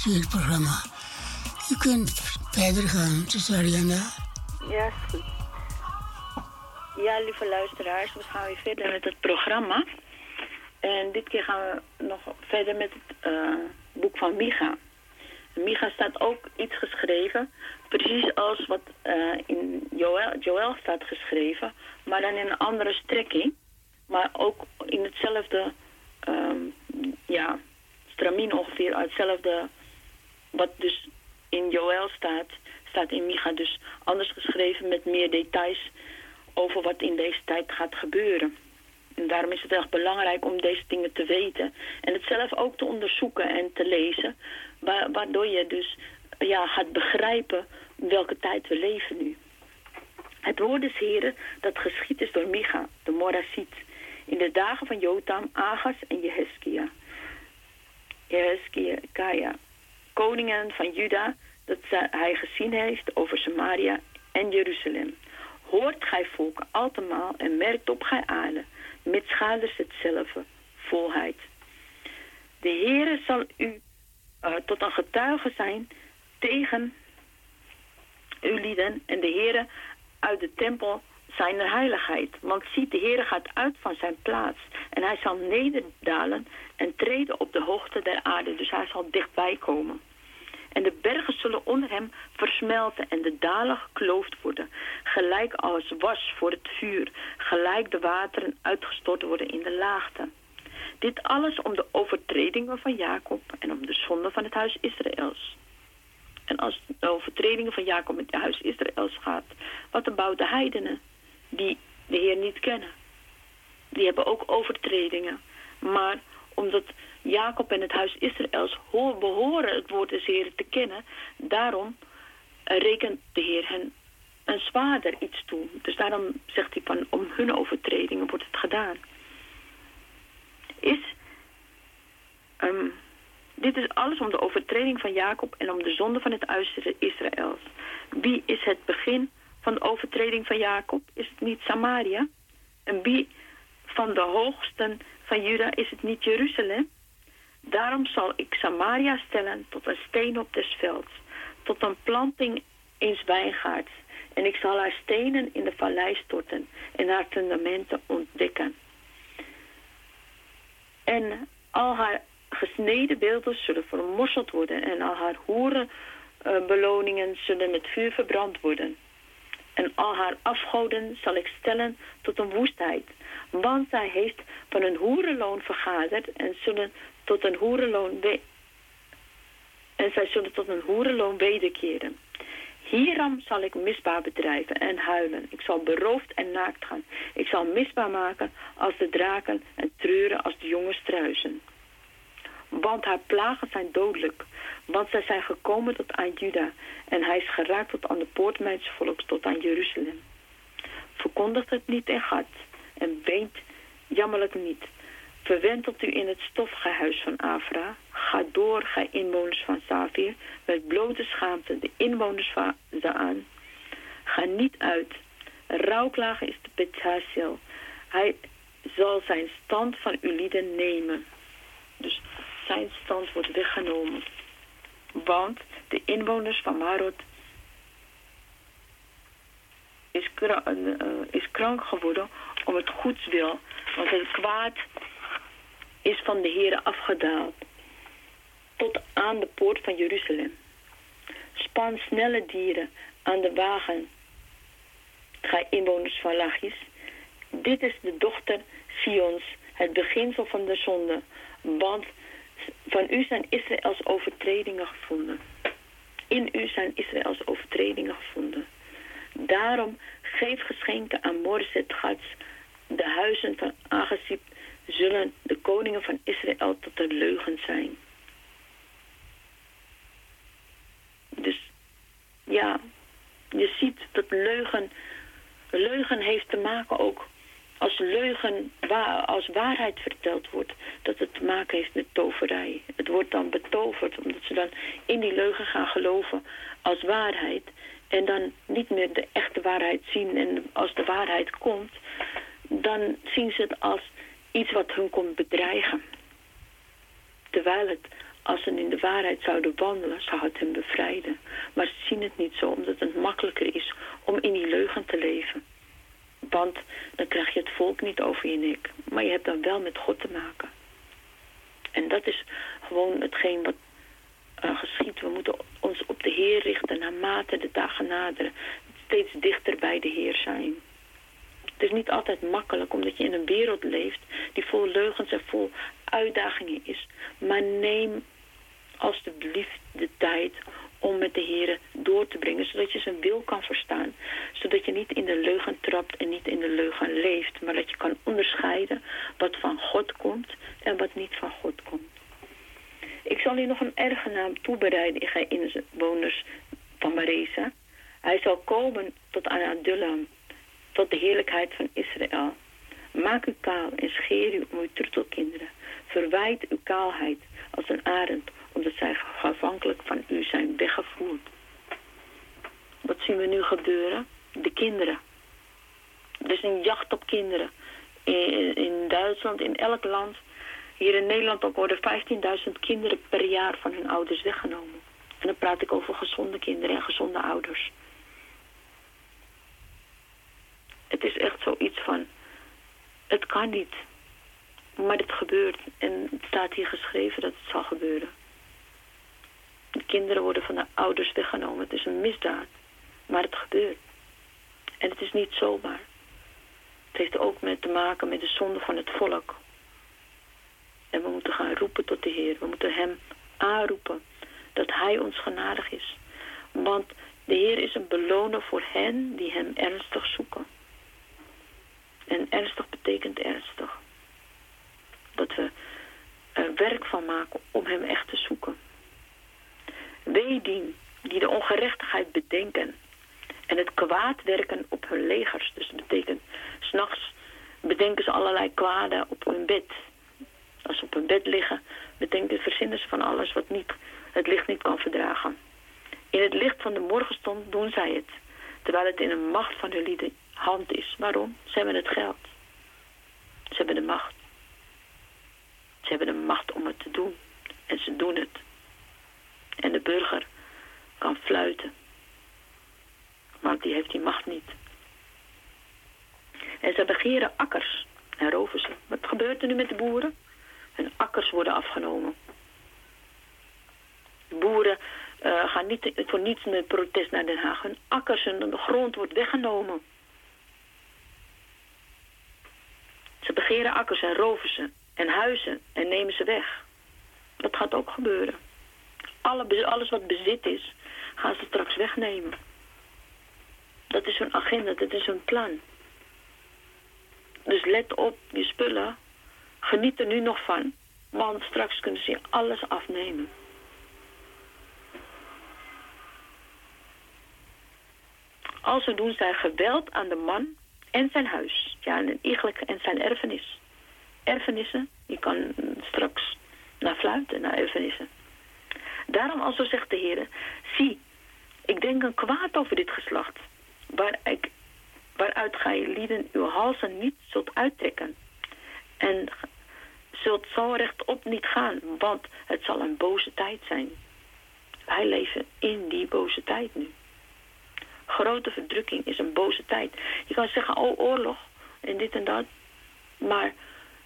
Met het weekprogramma. U kunt verder gaan, zuster Arianda. Ja, goed. Ja, lieve luisteraars, we gaan weer verder met het programma. En dit keer gaan we nog verder met het eh, boek van Micha. Micha staat ook iets geschreven, precies als wat eh, in Joël, staat geschreven, maar dan in een andere strekking. Maar ook in hetzelfde, ehm, ja, stramien ongeveer, hetzelfde wat dus in Joël staat, staat in Micha dus anders geschreven met meer details over wat in deze tijd gaat gebeuren. En daarom is het echt belangrijk om deze dingen te weten. En het zelf ook te onderzoeken en te lezen. wa- Waardoor je dus ja, gaat begrijpen welke tijd we leven nu. Het woord des Heren dat geschied is door Micha, de Morasiet. In de dagen van Jotam, Agas en Jeheskia. Jeheskia, Kaya. Koningen van Juda, dat hij gezien heeft over Samaria en Jeruzalem. Hoort gij volk altemaal en merkt op gij aarde, met schaders hetzelfde, volheid. De Heere zal u eh, tot een getuige zijn tegen uw lieden en de Heere uit de tempel zijn heiligheid. Want ziet, de Heere gaat uit van zijn plaats en hij zal nederdalen en treden op de hoogte der aarde. Dus hij zal dichtbij komen. En de bergen zullen onder hem versmelten en de dalen gekloofd worden, gelijk als was voor het vuur, gelijk de wateren uitgestort worden in de laagte. Dit alles om de overtredingen van Jacob en om de zonde van het huis Israëls. En als de overtredingen van Jacob met het huis Israëls gaat, wat about de heidenen die de Heer niet kennen? Die hebben ook overtredingen. Maar omdat Jacob en het huis Israëls ho- behoren het woord des Heeren te kennen, daarom eh, rekent de Heer hen een zwaarder iets toe. Dus daarom zegt hij van om hun overtredingen wordt het gedaan. Is, ehm, dit is alles om de overtreding van Jacob en om de zonde van het huis Israëls. Wie is het begin van de overtreding van Jacob? Is het niet Samaria? En wie van de hoogsten van Juda is het niet Jeruzalem? Daarom zal ik Samaria stellen tot een steen op des velds, tot een planting in wijngaards. En ik zal haar stenen in de vallei storten en haar fundamenten ontdekken. En al haar gesneden beelden zullen vermorseld worden en al haar hoerenbeloningen zullen met vuur verbrand worden. En al haar afgoden zal ik stellen tot een woestheid, want zij heeft van een hoerenloon vergaderd en zullen tot een hoerenloon we- en zij zullen tot een hoerenloon wederkeren. Hierom zal ik misbaar bedrijven en huilen. Ik zal beroofd en naakt gaan. Ik zal misbaar maken als de draken en treuren als de jonge struizen. Want haar plagen zijn dodelijk. Want zij zijn gekomen tot aan Juda. En hij is geraakt tot aan de poort volks, tot aan Jeruzalem. Verkondigt het niet in Gat. En weent jammerlijk niet. Verwentelt u in het stofgehuis van Afra. Ga door, gij inwoners van Savir. Met blote schaamte de inwoners van Zaan. Ga niet uit. Rouwklagen is de Bethasil. Hij zal zijn stand van uw lieden nemen. Dus zijn stand wordt weggenomen. Want de inwoners van Marot is, eh, is krank geworden om het goeds wil. Want het kwaad is van de Heere afgedaald. Tot aan de poort van Jeruzalem. Span snelle dieren aan de wagen. Gij inwoners van Lachis. Dit is de dochter Sions, het beginsel van de zonde. Want van u zijn Israëls overtredingen gevonden. In u zijn Israëls overtredingen gevonden. Daarom geef geschenken aan Morset Gats. De huizen van Agazib zullen de koningen van Israël tot een leugen zijn. Dus ja, je ziet dat leugen, leugen heeft te maken ook als leugen, als waarheid verteld wordt, dat het te maken heeft met toverij. Het wordt dan betoverd, omdat ze dan in die leugen gaan geloven als waarheid. En dan niet meer de echte waarheid zien. En als de waarheid komt, dan zien ze het als iets wat hun komt bedreigen. Terwijl het, als ze in de waarheid zouden wandelen, zou het hen bevrijden. Maar ze zien het niet zo, omdat het makkelijker is om in die leugen te leven. Want dan krijg je het volk niet over je nek. Maar je hebt dan wel met God te maken. En dat is gewoon hetgeen wat uh, geschiet. We moeten ons op de Heer richten naarmate de dagen naderen. Steeds dichter bij de Heer zijn. Het is niet altijd makkelijk omdat je in een wereld leeft die vol leugens en vol uitdagingen is. Maar neem alstublieft de tijd om met de Heer door te brengen, zodat je zijn wil kan verstaan. Zodat je niet in de leugen trapt en niet in de leugen leeft, maar dat je kan onderscheiden wat van God komt en wat niet van God komt. Ik zal u nog een erfgenaam toebereiden, gij inwoners van Maresa. Hij zal komen tot aan Adullam, tot de heerlijkheid van Israël. Maak u kaal en scheer u om uw troetelkinderen. Verwijt uw kaalheid als een arend, omdat zij afhankelijk van u zijn weggevoerd. Wat zien we nu gebeuren? De kinderen. Er is een jacht op kinderen. In, in Duitsland, in elk land. Hier in Nederland ook worden 15.000 kinderen per jaar van hun ouders weggenomen. En dan praat ik over gezonde kinderen en gezonde ouders. Het is echt zoiets van, het kan niet. Maar het gebeurt. En het staat hier geschreven dat het zal gebeuren. De kinderen worden van de ouders weggenomen. Het is een misdaad. Maar het gebeurt. En het is niet zomaar. Het heeft ook met te maken met de zonde van het volk. En we moeten gaan roepen tot de Heer. We moeten Hem aanroepen dat Hij ons genadig is. Want de Heer is een beloner voor hen die Hem ernstig zoeken. En ernstig betekent ernstig. Dat we er werk van maken om Hem echt te zoeken. Wee die de ongerechtigheid bedenken en het kwaad werken op hun legers. Dus dat betekent, s'nachts bedenken ze allerlei kwaden op hun bed. Als ze op hun bed liggen, bedenken, verzinnen ze van alles wat niet, het licht niet kan verdragen. In het licht van de morgenstond doen zij het, terwijl het in de macht van hun hand is. Waarom? Ze hebben het geld. Ze hebben de macht. Ze hebben de macht om het te doen. En ze doen het. En de burger kan fluiten. Want die heeft die macht niet. En ze begeren akkers en roven ze. Wat gebeurt er nu met de boeren? Hun akkers worden afgenomen. De boeren eh, gaan niet voor niets met protest naar Den Haag. Hun akkers en de grond wordt weggenomen. Ze begeren akkers en roven ze. En huizen en nemen ze weg. Dat gaat ook gebeuren. Alle, alles wat bezit is, gaan ze straks wegnemen. Dat is hun agenda, dat is hun plan. Dus let op je spullen. Geniet er nu nog van. Want straks kunnen ze je alles afnemen. Als ze doen zij geweld aan de man en zijn huis. Ja, en eigenlijk en zijn erfenis. Erfenissen, je kan straks naar fluiten, naar erfenissen. Daarom also zegt de Heer, zie, ik denk een kwaad over dit geslacht, waar ik, waaruit gij lieden uw halzen niet zult uittrekken. En zult zo rechtop niet gaan, want het zal een boze tijd zijn. Wij leven in die boze tijd nu. Grote verdrukking is een boze tijd. Je kan zeggen, oh oorlog en dit en dat. Maar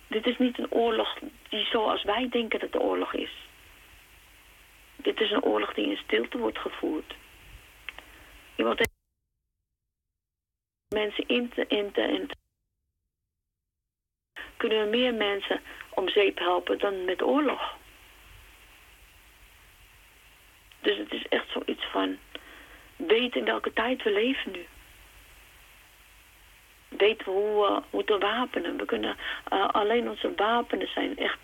dit is niet een oorlog die zoals wij denken dat de oorlog is. Dit is een oorlog die in stilte wordt gevoerd. Iemand heeft mensen in te, in te, in te. Kunnen we meer mensen om zeep helpen dan met oorlog? Dus het is echt zoiets van, weet in welke tijd we leven nu. Weten we hoe we moeten wapenen. We kunnen, uh, alleen onze wapenen zijn echt,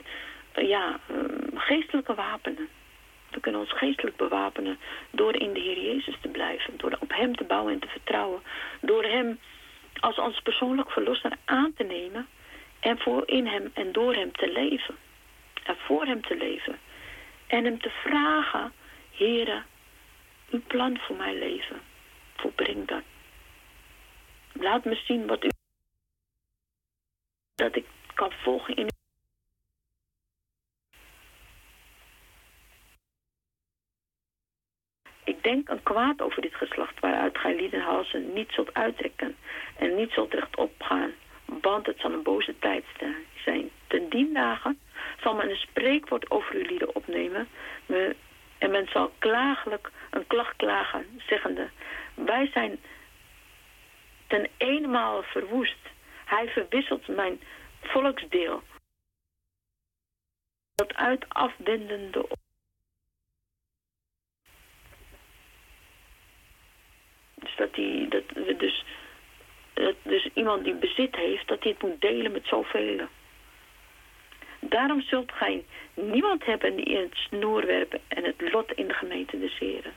uh, ja, um, geestelijke wapenen. We kunnen ons geestelijk bewapenen door in de Heer Jezus te blijven. Door op Hem te bouwen en te vertrouwen. Door Hem als ons persoonlijk verlosser aan te nemen. En voor in Hem en door Hem te leven. En voor Hem te leven. En Hem te vragen, Heere, uw plan voor mijn leven. Volbreng dat. Laat me zien wat u... Dat ik kan volgen in Ik een kwaad over dit geslacht waaruit gij liedenhalsen niet zult uittrekken en niet zult rechtop gaan, want het zal een boze tijd zijn. Ten dien dagen zal men een spreekwoord over uw lieden opnemen en men zal klagelijk een klacht klagen, zeggende, wij zijn ten eenmaal verwoest. Hij verwisselt mijn volksdeel. Dat uit afwendende Dus dat die, dat dus, dat dus iemand die bezit heeft, dat hij het moet delen met zoveel. Daarom zult gij niemand hebben die in het snoer werpen en het lot in de gemeente deseren.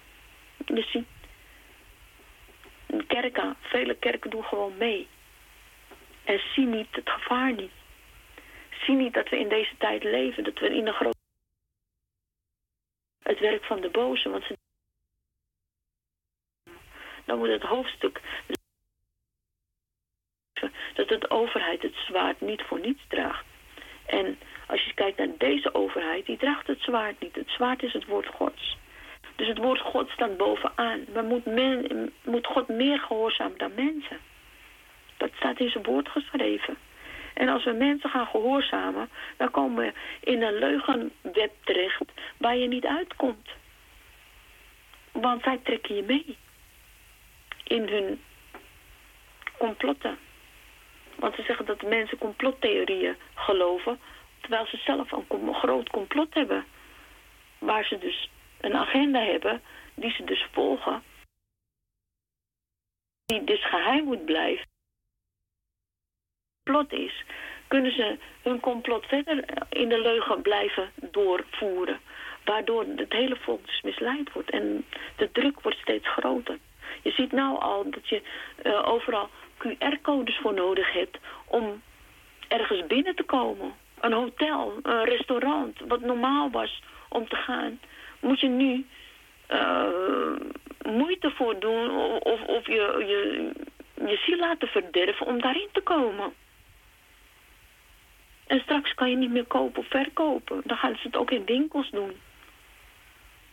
Je ziet, kerken, vele kerken doen gewoon mee. En zie niet het gevaar niet. Zie niet dat we in deze tijd leven, dat we in een groot... Het werk van de boze, want ze... Dan moet het hoofdstuk... Dat de overheid het zwaard niet voor niets draagt. En als je kijkt naar deze overheid, die draagt het zwaard niet. Het zwaard is het woord gods. Dus het woord God staat bovenaan. Maar moet, men, moet God meer gehoorzamen dan mensen? Dat staat in zijn woord geschreven. En als we mensen gaan gehoorzamen, dan komen we in een leugenweb terecht waar je niet uitkomt. Want zij trekken je mee. In hun complotten. Want ze zeggen dat mensen complottheorieën geloven, terwijl ze zelf een groot complot hebben. Waar ze dus een agenda hebben die ze dus volgen. Die dus geheim moet blijven. Plot is, kunnen ze hun complot verder in de leugen blijven doorvoeren. Waardoor het hele volk dus misleid wordt. En de druk wordt steeds groter. Je ziet nou al dat je uh, overal QR-codes voor nodig hebt om ergens binnen te komen. Een hotel, een restaurant, wat normaal was om te gaan moet je nu uh, moeite voor doen of, of je, je, je ziel laten verderven om daarin te komen. En straks kan je niet meer kopen of verkopen. Dan gaan ze het ook in winkels doen.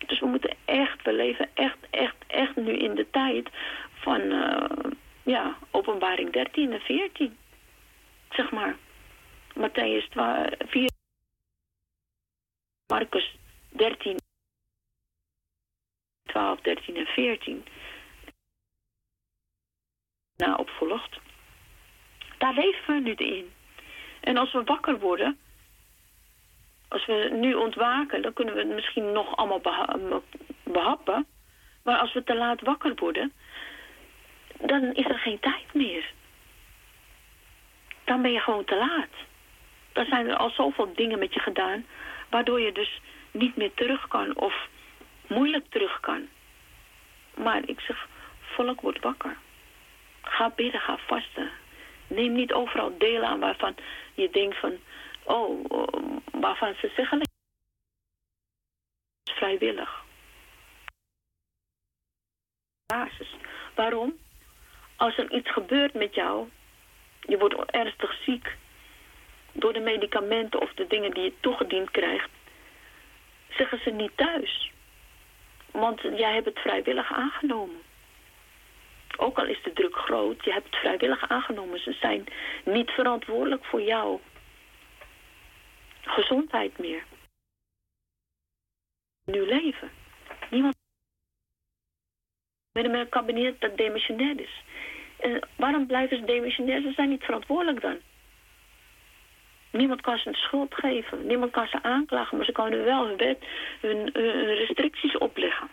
Dus we moeten echt, we leven echt, echt, echt nu in de tijd van, eh, ja, openbaring 13 en 14. Zeg maar. Matthäus 4, Marcus 13, 12, 13 en 14. Na opvolgt. Daar leven we nu in. En als we wakker worden, als we nu ontwaken, dan kunnen we het misschien nog allemaal beha- behappen. Maar als we te laat wakker worden, dan is er geen tijd meer. Dan ben je gewoon te laat. Dan zijn er al zoveel dingen met je gedaan, waardoor je dus niet meer terug kan of moeilijk terug kan. Maar ik zeg, volk wordt wakker. Ga bidden, ga vasten. Neem niet overal deel aan waarvan je denkt van, oh, oh, waarvan ze zeggen, vrijwillig. Basis. Waarom? Als er iets gebeurt met jou, je wordt ernstig ziek door de medicamenten of de dingen die je toegediend krijgt, zeggen ze niet thuis. Want jij hebt het vrijwillig aangenomen. Ook al is de druk groot, je hebt het vrijwillig aangenomen. Ze zijn niet verantwoordelijk voor jouw gezondheid meer. Nu leven. Niemand met een kabinet dat demissionair is. En waarom blijven ze demissionair? Ze zijn niet verantwoordelijk dan. Niemand kan ze een schuld geven. Niemand kan ze aanklagen, maar ze kunnen wel hun, wet, hun, hun restricties opleggen.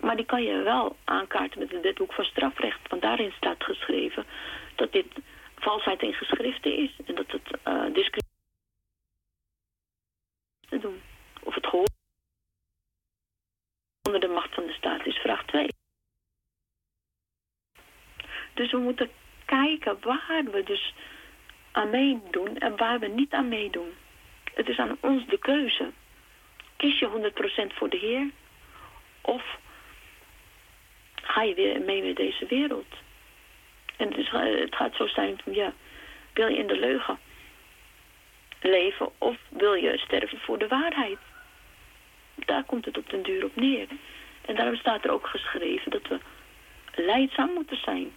Maar die kan je wel aankaarten met het wetboek van strafrecht. Want daarin staat geschreven dat dit valsheid in geschriften is. En dat het uh, discriminatie te doen. Of het gehoor onder de macht van de staat is vraag 2. Dus we moeten kijken waar we dus aan meedoen en waar we niet aan meedoen. Het is aan ons de keuze. Kies je 100% voor de Heer? Of ga je weer mee met deze wereld? En het, is, het gaat zo zijn, ja, wil je in de leugen leven of wil je sterven voor de waarheid? Daar komt het op den duur op neer. En daarom staat er ook geschreven dat we leidzaam moeten zijn.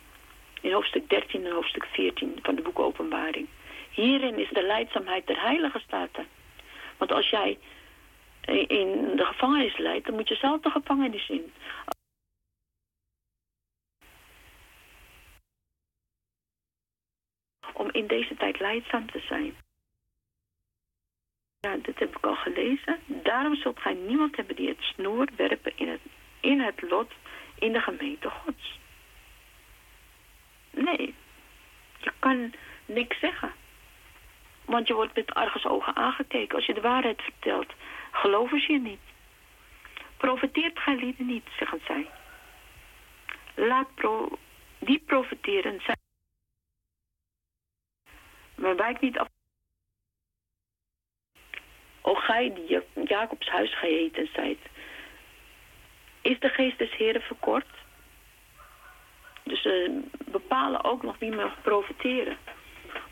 In hoofdstuk 13 en hoofdstuk 14 van de boek Openbaring. Hierin is de leidzaamheid der heilige staten. Want als jij in de gevangenis leidt, dan moet je zelf de gevangenis in. Om in deze tijd leidzaam te zijn. Ja, dit heb ik al gelezen. Daarom zult gij niemand hebben die het snoer werpen in het, in het lot in de gemeente gods. Nee, je kan niks zeggen. Want je wordt met argusogen aangekeken. Als je de waarheid vertelt, geloven ze je niet. Profiteert gij lieden niet, zeggen zij. Laat pro die profiteren zijn. Maar wijk niet af. O gij die Jacobs huis geheten zijt. Is de geest des Heren verkort? Dus ze bepalen ook nog wie mag profiteren.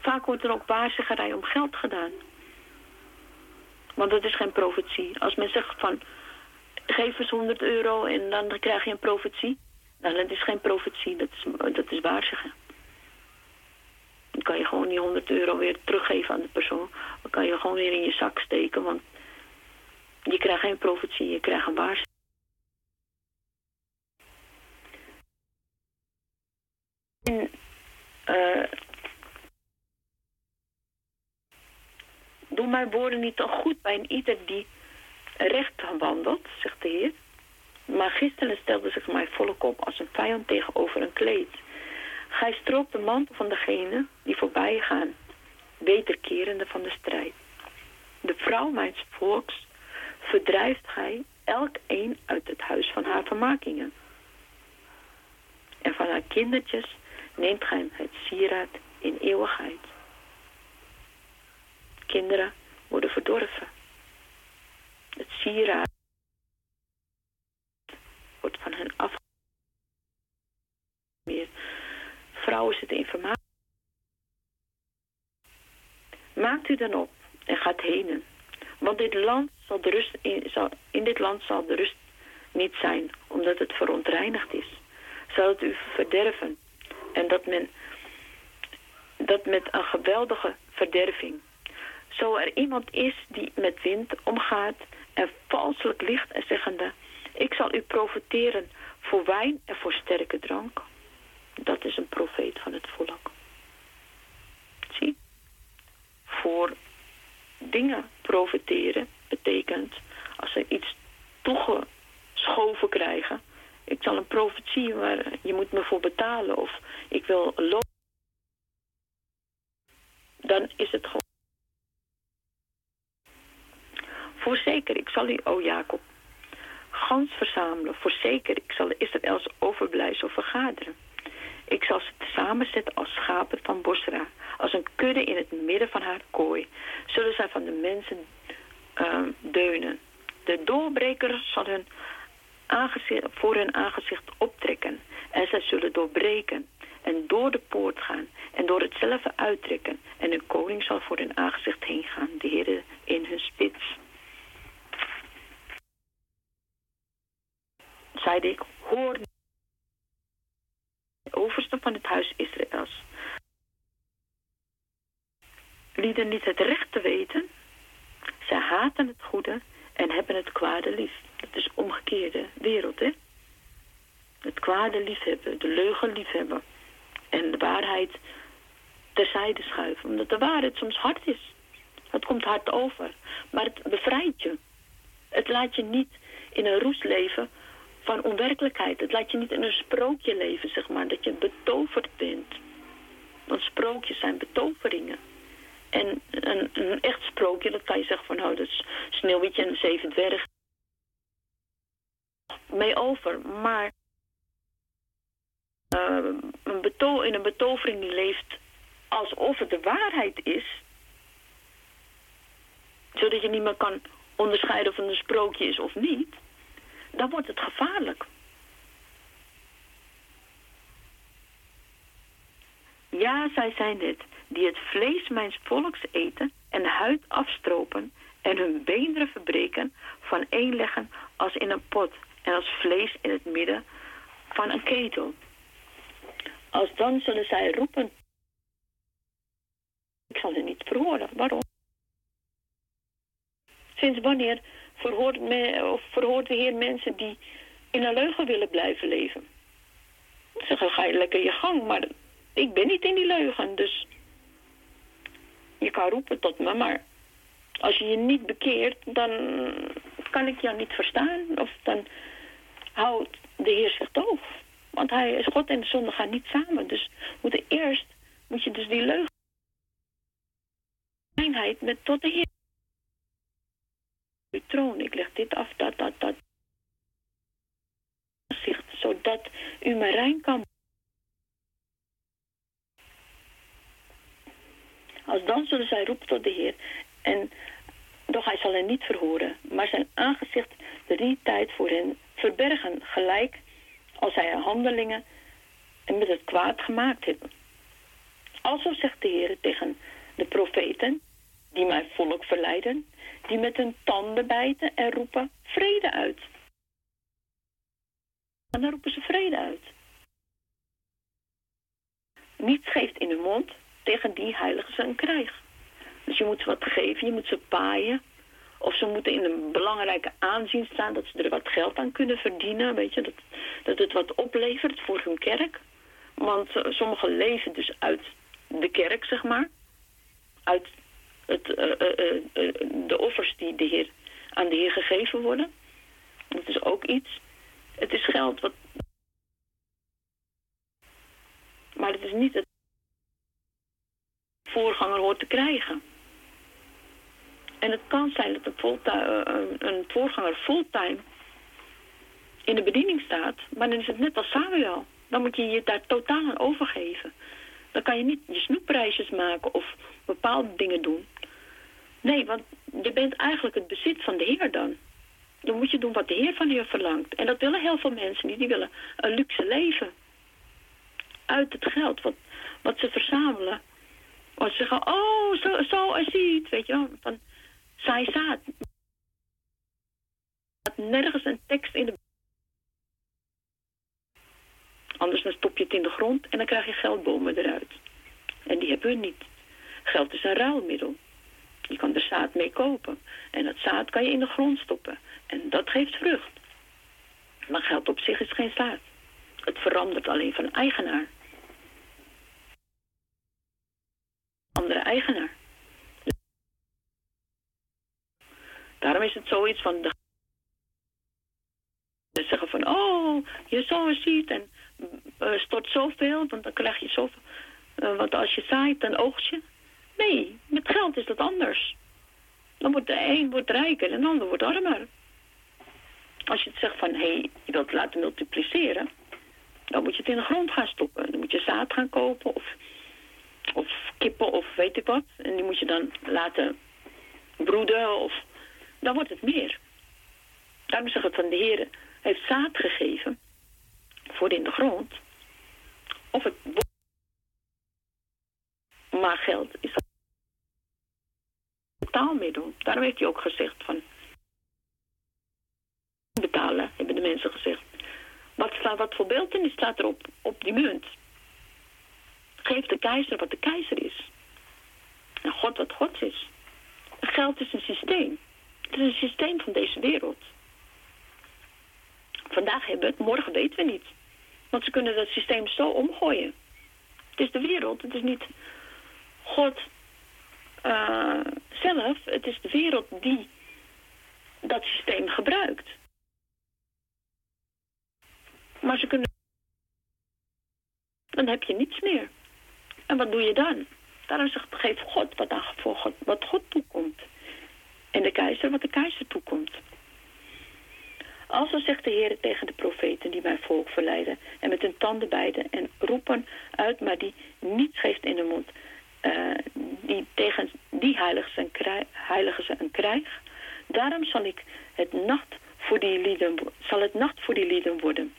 Vaak wordt er ook waarzeggerij om geld gedaan. Want dat is geen profetie. Als men zegt van, geef eens 100 euro en dan krijg je een profetie. Nou, dat is geen profetie, dat is, dat is. Kan je gewoon die 100 euro weer teruggeven aan de persoon. Dan kan je gewoon weer in je zak steken, want je krijgt geen profetie, je krijgt een waarschuwing. En, uh, doe mijn woorden niet al goed bij een ieder die recht wandelt, zegt de Heer. Maar gisteren stelde zich mij volk op als een vijand tegenover een kleed. Gij stroopt de mantel van degene die voorbij gaan, wederkerende van de strijd. De vrouw mijns volks verdrijft gij elk een uit het huis van haar vermakingen. En van haar kindertjes neemt gij het sieraad in eeuwigheid. Kinderen worden verdorven. Het sieraad wordt van hen af. Vrouwen in vermaak. Maakt u dan op en gaat heen. Want dit land zal de rust in, zal, in dit land zal de rust niet zijn, omdat het verontreinigd is. Zal het u verderven. En dat men dat met een geweldige verderving. Zo er iemand is die met wind omgaat en valselijk licht en zeggende... ik zal u profiteren voor wijn en voor sterke drank. Dat is een profeet van het volk. Zie? Voor dingen profiteren betekent als ze iets toegeschoven krijgen. Ik zal een profetie waar je moet me voor betalen of ik wil loon. Dan is het gewoon. Voorzeker, ik zal u, o Jacob, gans verzamelen. Voorzeker, ik zal Israëls overblijfsel vergaderen. Ik zal ze samenzetten als schapen van Bosra, als een kudde in het midden van haar kooi. Zullen zij van de mensen uh, deunen. De doorbreker zal voor hun aangezicht optrekken. En zij zullen doorbreken en door de poort gaan en door hetzelfde uittrekken. En een koning zal voor hun aangezicht heen gaan, de Heer in hun spits. Zeide ik, hoor overste van het huis Israëls. Lieden niet het recht te weten. Zij haten het goede en hebben het kwade lief. Dat is omgekeerde wereld, hè? Het kwade liefhebben, de leugen liefhebben. En de waarheid terzijde schuiven. Omdat de waarheid soms hard is. Het komt hard over. Maar het bevrijdt je. Het laat je niet in een roes leven van onwerkelijkheid. Het laat je niet in een sprookje leven, zeg maar. Dat je betoverd bent. Want sprookjes zijn betoveringen. En een, een echt sprookje, dat kan je zeggen van... nou, dat is Sneeuwwitje en de Zeven Dwergen. Mee over. Maar uh, een beto in een betovering leeft alsof het de waarheid is... zodat je niet meer kan onderscheiden of het een sprookje is of niet dan wordt het gevaarlijk. Ja, zij zijn het, die het vlees mijns volks eten en huid afstropen en hun beenderen verbreken, van één leggen als in een pot en als vlees in het midden van een ketel. Als dan zullen zij roepen, ik zal ze niet verhoren. Waarom? Sinds wanneer verhoort, me, of verhoort de Heer mensen die in een leugen willen blijven leven. Zeggen, ga je lekker je gang, maar ik ben niet in die leugen, dus je kan roepen tot me, maar als je je niet bekeert, dan kan ik jou niet verstaan. Of dan houdt de Heer zich doof. Want hij is God en de zonde gaan niet samen. Dus moet eerst moet je dus die leugen met tot de Heer uw troon. Ik leg dit af, dat, dat, dat. Zodat u me rein kan. Als dan zullen zij roepen tot de Heer. En doch hij zal hen niet verhoren. Maar zijn aangezicht drie tijd voor hen verbergen. Gelijk als hij handelingen en met het kwaad gemaakt hebben. Alsof zegt de Heer tegen de profeten die mijn volk verleiden die met hun tanden bijten en roepen vrede uit. En dan roepen ze vrede uit. Niets geeft in hun mond tegen die heiligen ze een krijg. Dus je moet ze wat geven, je moet ze paaien. Of ze moeten in een belangrijke aanzien staan, dat ze er wat geld aan kunnen verdienen. Weet je, dat, dat het wat oplevert voor hun kerk. Want uh, sommigen leven dus uit de kerk, zeg maar. Uit het, uh, uh, de offers die de heer, aan de Heer gegeven worden. Dat is ook iets. Het is geld wat. Maar het is niet het voorganger hoort te krijgen. En het kan zijn dat een voorganger fulltime in de bediening staat, maar dan is het net als Samuel. Dan moet je je daar totaal aan overgeven. Dan kan je niet je snoepprijsjes maken of bepaalde dingen doen. Nee, want je bent eigenlijk het bezit van de Heer dan. Dan moet je doen wat de Heer van je verlangt. En dat willen heel veel mensen. Die willen een luxe leven. Uit het geld wat, wat ze verzamelen. Want ze zeggen, oh, zo, zo het, weet je wel. Van, zij zaad. Er nergens een tekst in de... Anders dan stop je het in de grond en dan krijg je geldbomen eruit. En die hebben we niet. Geld is een ruilmiddel. Je kan er zaad mee kopen. En dat zaad kan je in de grond stoppen. En dat geeft vrucht. Maar geld op zich is geen zaad. Het verandert alleen van eigenaar. Andere eigenaar. Daarom is het zoiets van de ze zeggen van, oh, je zo ziet en stort zoveel, want dan krijg je zoveel. Uh, want als je zaait, dan oogst je. Nee, met geld is dat anders. Dan wordt de een wordt rijker en de ander wordt armer. Als je het zegt van, hé, hey, je wilt laten multipliceren, dan moet je het in de grond gaan stoppen. Dan moet je zaad gaan kopen of, of kippen of weet ik wat. En die moet je dan laten broeden of, dan wordt het meer. Daarom zeg ik van de Heer heeft zaad gegeven voor in de grond. Of het maar geld is een betaalmiddel. Daarom heeft hij ook gezegd van betalen, hebben de mensen gezegd. Wat, staat, wat voor beeldenis staat er op, op die munt? Geef de keizer wat de keizer is. En God wat God is. Geld is een systeem. Het is een systeem van deze wereld. Vandaag hebben we het, morgen weten we niet. Want ze kunnen dat systeem zo omgooien. Het is de wereld, het is niet God uh, zelf. Het is de wereld die dat systeem gebruikt. Maar ze kunnen... Dan heb je niets meer. En wat doe je dan? Daarom zegt, geef God wat, voor God, wat God toekomt. En de keizer wat de keizer toekomt. Alzo zegt de Heer tegen de profeten die mijn volk verleiden en met hun tanden bijten en roepen uit, maar die niets geeft in de mond. Uh, die tegen die heiligen ze, een krijg, heiligen ze een krijg. Daarom zal ik het nacht voor die lieden, zal het nacht voor die lieden worden.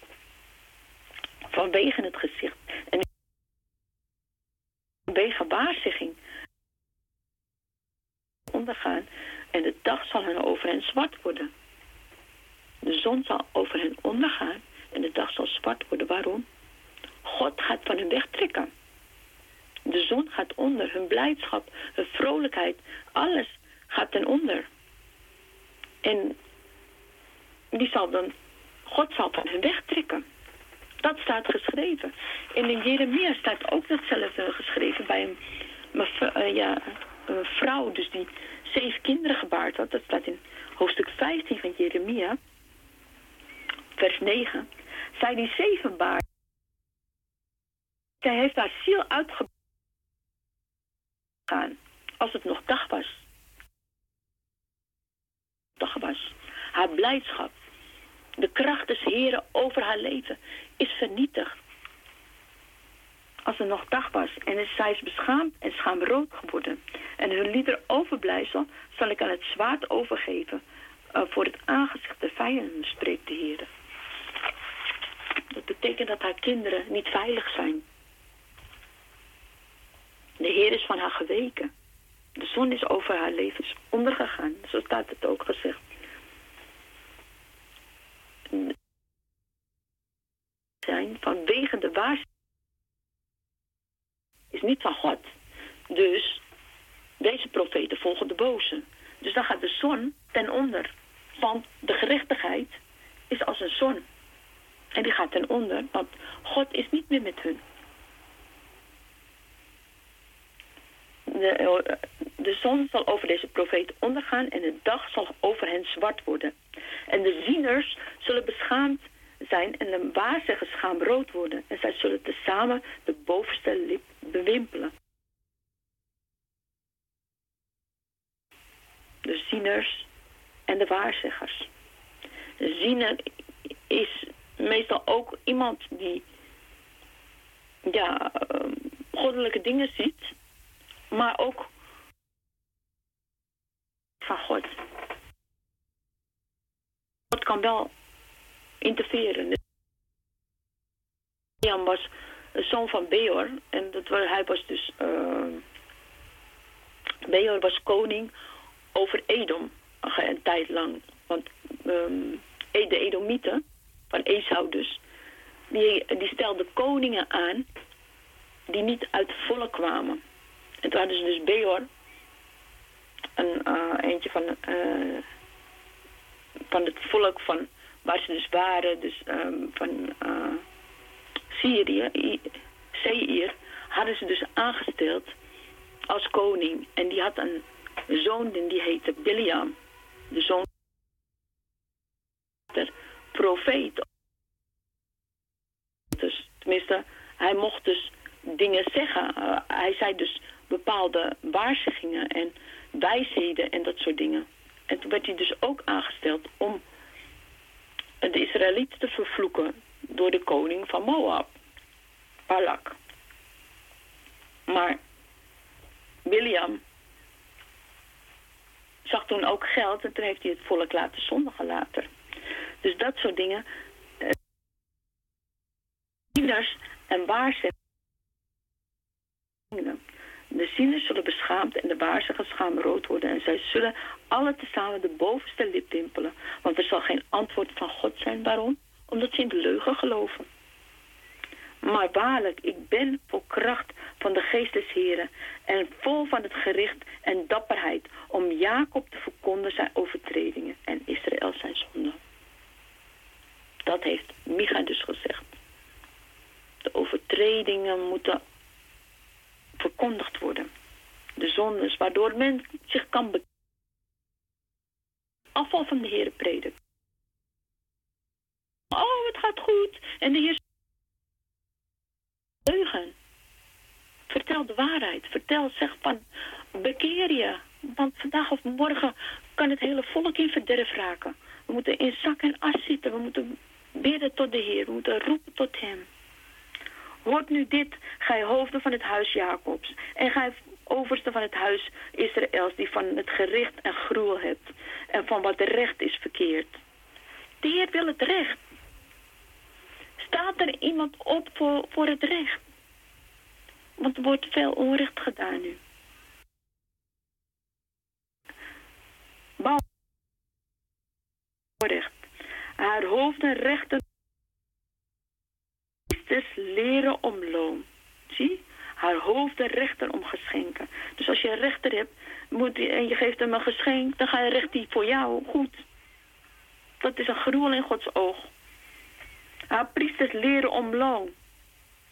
Vanwege het gezicht en vanwege waarzegging ondergaan en de dag zal hen over hen zwart worden. De zon zal over hen ondergaan en de dag zal zwart worden. Waarom? God gaat van hen wegtrekken. De zon gaat onder, hun blijdschap, hun vrolijkheid, alles gaat ten onder. En die zal dan, God zal van hen wegtrekken. Dat staat geschreven. En in Jeremia staat ook datzelfde geschreven bij een, uh, ja, een vrouw, dus die zeven kinderen gebaard had. Dat staat in hoofdstuk 15 van Jeremia vers 9. Zij die zeven baar. Zij heeft haar ziel uitgegaan als het nog dag was. Dag was. Haar blijdschap, de kracht des Heren over haar leven is vernietigd. Als het nog dag was en zij is beschaamd en schaamrood geworden. En hun lieder overblijfsel zal ik aan het zwaard overgeven. Uh, voor het aangezicht der vijanden spreekt de Heer. Dat betekent dat haar kinderen niet veilig zijn. De Heer is van haar geweken. De zon is over haar leven ondergegaan. Zo staat het ook gezegd. Zijn vanwege de waarheid is niet van God. Dus deze profeten volgen de boze. Dus dan gaat de zon ten onder. Want de gerechtigheid is als een zon. En die gaat ten onder, want God is niet meer met hun. De, de zon zal over deze profeet ondergaan en de dag zal over hen zwart worden. En de zieners zullen beschaamd zijn en de waarzeggers schaamrood worden. En zij zullen tezamen de bovenste lip bewimpelen. De zieners en de waarzeggers. De is meestal ook iemand die ja, uh, goddelijke dingen ziet, maar ook van God. God kan wel interfereren. Jan was zoon van Beor en dat was, hij was dus uh, Beor was koning over Edom een, tijd lang. Want ehm, de Edomieten, van Esau dus, die, die stelden koningen aan die niet uit volk kwamen. En toen hadden dus Beor, een, eh, eentje van, eh, van het volk van waar ze dus waren, dus ehm, van eh, Syrië, Seir, hadden ze dus aangesteld als koning. En die had een zoon die heette Biliam, de zoon profeet. Dus, tenminste, hij mocht dus dingen zeggen. Eh, hij zei dus bepaalde waarschuwingen en wijsheden en dat soort dingen. En toen werd hij dus ook aangesteld om de Israëlieten te vervloeken door de koning van Moab, Balak. Maar William zag toen ook geld en toen heeft hij het volk laten zondigen later. Dus dat soort dingen. eh, Zieners en waarzeggers. De zieners zullen beschaamd en de waarzeggers schaamrood worden. En zij zullen alle tezamen de bovenste lip dimpelen. Want er zal geen antwoord van God zijn. Waarom? Omdat ze in de leugen geloven. Maar waarlijk, ik ben vol kracht van de geest des Heren en vol van het gericht en dapperheid om Jacob te verkondigen zijn overtredingen en Israël zijn zonden. Dat heeft Micha dus gezegd. De overtredingen moeten verkondigd worden. De zondes, waardoor men zich kan be afval van de Heer prediken. Oh, het gaat goed. En de Heer leugen. Vertel de waarheid. Vertel, zeg van, bekeer je. Want vandaag of morgen kan het hele volk in verderf raken. We moeten in zak en as zitten. We moeten bidden tot de Heer. We moeten roepen tot Hem. Hoort nu dit, gij hoofden van het huis Jacobs. En gij overste van het huis Israëls, die van het gericht en gruwel hebt. En van wat recht is verkeerd. De Heer wil het recht. Staat er iemand op voor, voor het recht? Want er wordt veel onrecht gedaan nu. Bouw recht. Haar hoofden rechten priesters leren om loon. Zie? Haar hoofden rechter om geschenken. Dus als je een rechter hebt moet die, en je geeft hem een geschenk, dan ga je recht die voor jou goed. Dat is een gruwel in Gods oog. Haar priesters leren om loon.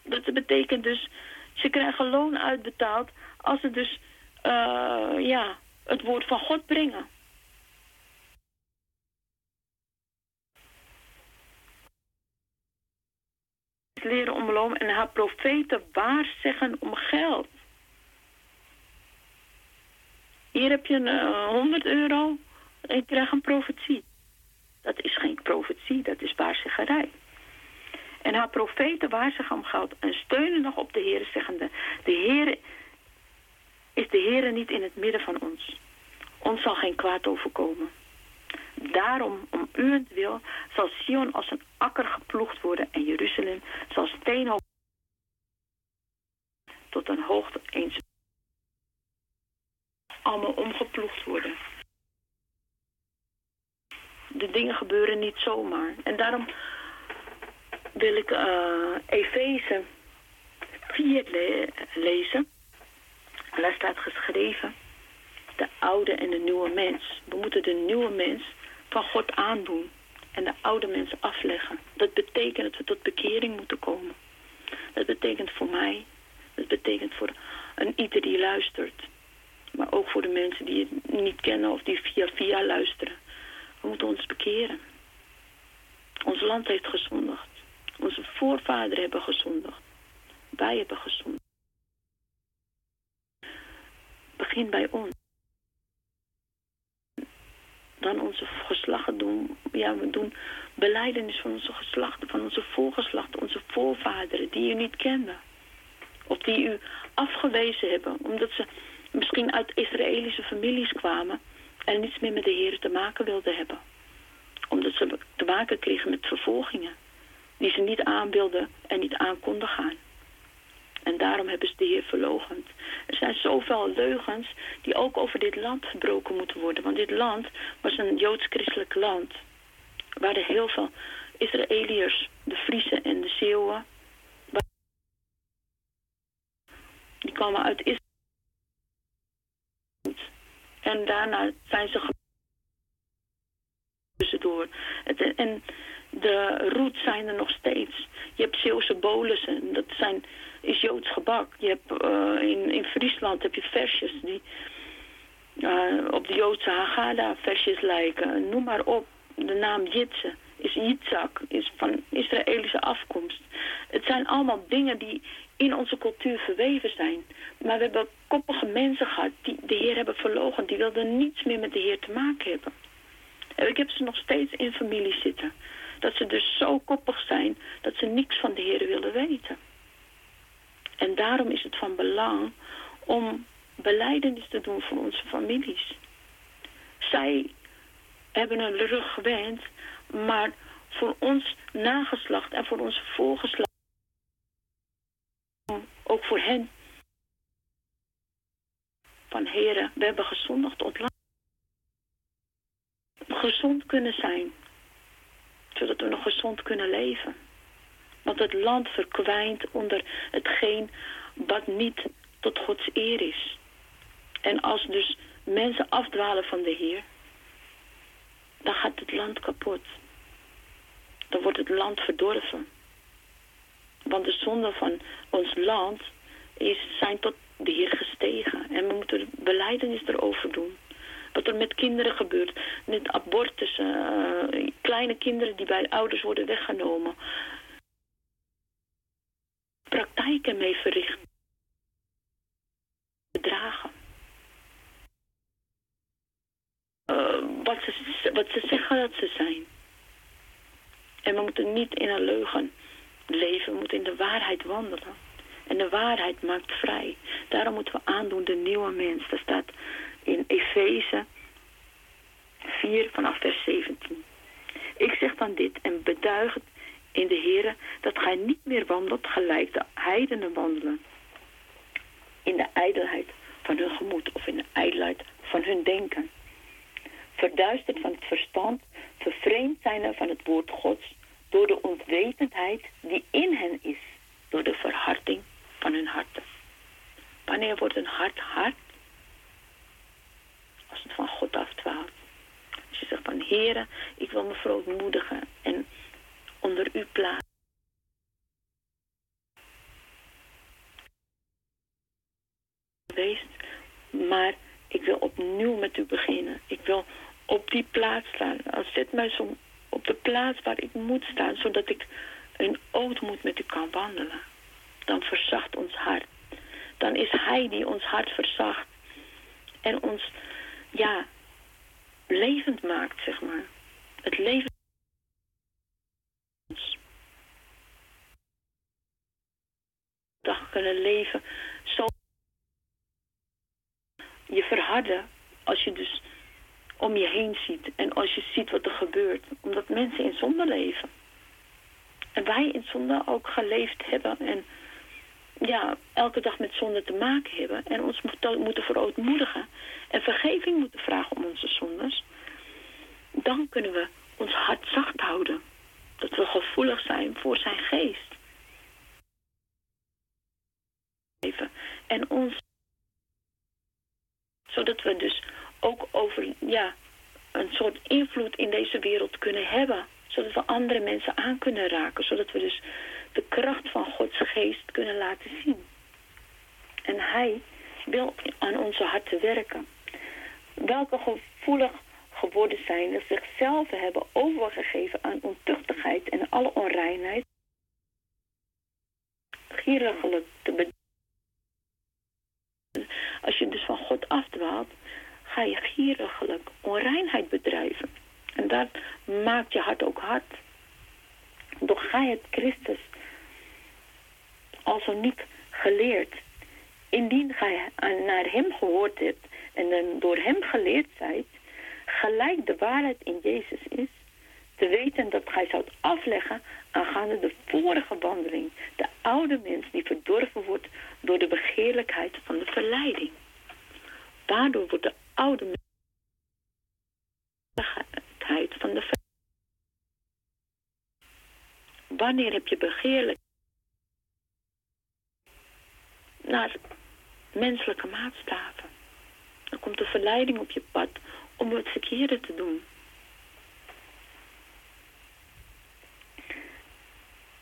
Dat betekent dus, ze krijgen loon uitbetaald als ze dus eh, ja, het woord van God brengen. Leren om loon en haar profeten waarzeggen om geld. Hier heb je een eh, 100 euro en je krijgt een profetie. Dat is geen profetie, dat is waarzeggerij. En haar profeten waarzeggen om geld en steunen nog op de Heer, zeggende... De Heer is de Heer niet in het midden van ons. Ons zal geen kwaad overkomen. Daarom, om uwentwil, zal Sion als een akker geploegd worden en Jeruzalem zal steenhoop tot een hoogte eens allemaal omgeploegd worden. De dingen gebeuren niet zomaar. En daarom wil ik uh, Efeze 4 le lezen. Daar staat geschreven, de oude en de nieuwe mens. We moeten de nieuwe mens van God aandoen en de oude mens afleggen. Dat betekent dat we tot bekering moeten komen. Dat betekent voor mij, dat betekent voor een ieder die luistert. Maar ook voor de mensen die het niet kennen of die via via luisteren. We moeten ons bekeren. Ons land heeft gezondigd. Onze voorvaderen hebben gezondigd. Wij hebben gezondigd. Begin bij ons. Dan onze geslachten doen. Ja, we doen beleidenis van onze geslachten, van onze voorgeslachten, onze voorvaderen die u niet kenden. Of die u afgewezen hebben, omdat ze misschien uit Israëlische families kwamen en niets meer met de Heer te maken wilden hebben. Omdat ze te maken kregen met vervolgingen die ze niet aan wilden en niet aan konden gaan. En daar daarom hebben ze de Heer verlogend. Er zijn zoveel leugens die ook over dit land gebroken moeten worden. Want dit land was een joods-christelijk land. Er waren heel veel Israëliërs, de Friesen en de Zeeuwen. Die kwamen uit Israël. En daarna zijn ze tussendoor. En de roots zijn er nog steeds. Je hebt Zeeuwse bolussen, dat zijn, is Joods gebak. Je hebt, eh, in, in Friesland heb je versjes die eh, op de Joodse Haggadah versjes lijken. Noem maar op. De naam Jitse is Yitzhak, is van Israëlische afkomst. Het zijn allemaal dingen die in onze cultuur verweven zijn. Maar we hebben koppige mensen gehad die de Heer hebben verlogen. Die wilden niets meer met de Heer te maken hebben. En ik heb ze nog steeds in familie zitten. Dat ze dus zo koppig zijn dat ze niks van de Heer willen weten. En daarom is het van belang om beleidenis te doen voor onze families. Zij hebben een rug gewend, maar voor ons nageslacht en voor onze voorgeslacht, ook voor hen, van heren, we hebben gezondigd ontlang. Gezond kunnen zijn, zodat we nog gezond kunnen leven. Want het land verkwijnt onder hetgeen wat niet tot Gods eer is. En als dus mensen afdwalen van de Heer, dan gaat het land kapot. Dan wordt het land verdorven. Want de zonden van ons land is, zijn tot de Heer gestegen. En we moeten beleidenis erover doen. Wat er met kinderen gebeurt. Met abortussen. eh, kleine kinderen die bij ouders worden weggenomen. Praktijken mee verricht. Bedragen. Eh, wat, ze, wat ze zeggen dat ze zijn. En we moeten niet in een leugen leven. We moeten in de waarheid wandelen. En de waarheid maakt vrij. Daarom moeten we aandoen de nieuwe mens. Dat staat in Efeze 4 vanaf vers 17. Ik zeg dan dit en beduig het in de Here dat gij niet meer wandelt gelijk de heidenen wandelen. In de ijdelheid van hun gemoed of in de ijdelheid van hun denken. Verduisterd van het verstand, vervreemd zijn er van het woord Gods door de onwetendheid die in hen is, door de verharding van hun harten. Wanneer wordt een hart hard? Als het van God afdwaalt. Als je zegt van Heere, ik wil me verootmoedigen en onder u plaatsen. Maar ik wil opnieuw met u beginnen. Ik wil op die plaats staan. Als zet mij zo op de plaats waar ik moet staan, zodat ik een ootmoed met u kan wandelen. Dan verzacht ons hart. Dan is Hij die ons hart verzacht en ons, ja, levend maakt, zeg maar. Het leven. Dag kunnen leven zo je verharden als je dus om je heen ziet en als je ziet wat er gebeurt. Omdat mensen in zonde leven. En wij in zonde ook geleefd hebben en ja, elke dag met zonde te maken hebben en ons moeten, moeten verootmoedigen en vergeving moeten vragen om onze zondes, dan kunnen we ons hart zacht houden. Dat we gevoelig zijn voor zijn geest. En ons, zodat we dus ook over, ja, een soort invloed in deze wereld kunnen hebben. Zodat we andere mensen aan kunnen raken. Zodat we dus de kracht van Gods geest kunnen laten zien. En hij wil aan onze harten werken. Welke gevoelig geworden dat zichzelf hebben overgegeven aan ontuchtigheid en alle onreinheid. Gierigelijk te bedrijven. Als je dus van God afdwaalt, ga je gierigelijk onreinheid bedrijven. En dat maakt je hart ook hard. Doch gij het Christus als niet geleerd. Indien gij naar hem gehoord hebt en dan door hem geleerd zijt, gelijk de waarheid in Jezus is, te weten dat gij zoudt afleggen aangaande de vorige wandeling. De oude mens die verdorven wordt door de begeerlijkheid van de verleiding. Daardoor wordt de oude mens van de Wanneer heb je begeerlijk naar menselijke maatstaven? Dan komt de verleiding op je pad om het verkeerde te doen.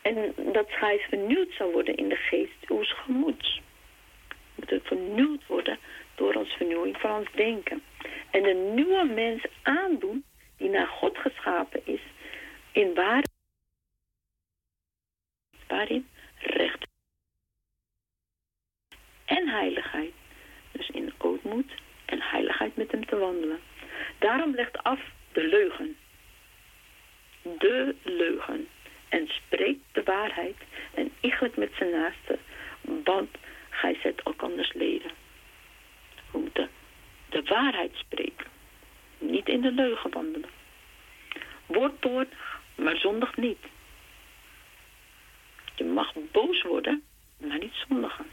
En dat gij vernieuwd zou worden in de geest uw gemoeds. Moet het vernieuwd worden door ons vernieuwing van ons denken. En de nieuwe mens aandoen die naar God geschapen is. In waar, waarin recht en heiligheid. Dus in ootmoed en heiligheid met hem te wandelen. Daarom legt af de leugen. De leugen. En spreekt de waarheid en iegelijk met zijn naaste. Want gij zet elkanders leden. We moeten de waarheid spreken. Niet in de leugen wandelen. Word toornig, maar zondig niet. Je mag boos worden, maar niet zondigen.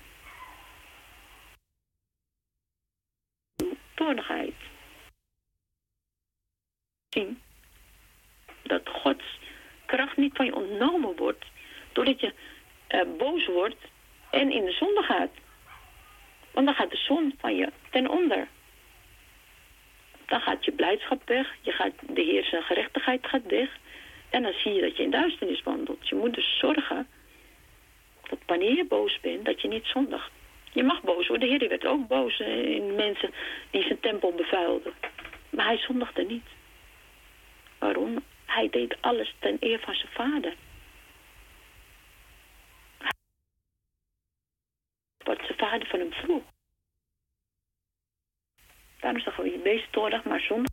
Toornigheid. Zien dat Gods kracht niet van je ontnomen wordt, doordat je eh, boos wordt en in de zonde gaat. Want dan gaat de zon van je ten onder. Dan gaat je blijdschap weg, je gaat, de Heer zijn gerechtigheid gaat weg. En dan zie je dat je in duisternis wandelt. Je moet dus zorgen dat wanneer je boos bent, dat je niet zondigt. Je mag boos worden. De Heer werd ook boos in mensen die zijn tempel bevuilden. Maar hij zondigde niet. Waarom? Hij deed alles ten eer van zijn vader. Wat zijn vader van hem vroeg. Daarom zeggen we, wees toornig, maar zonder.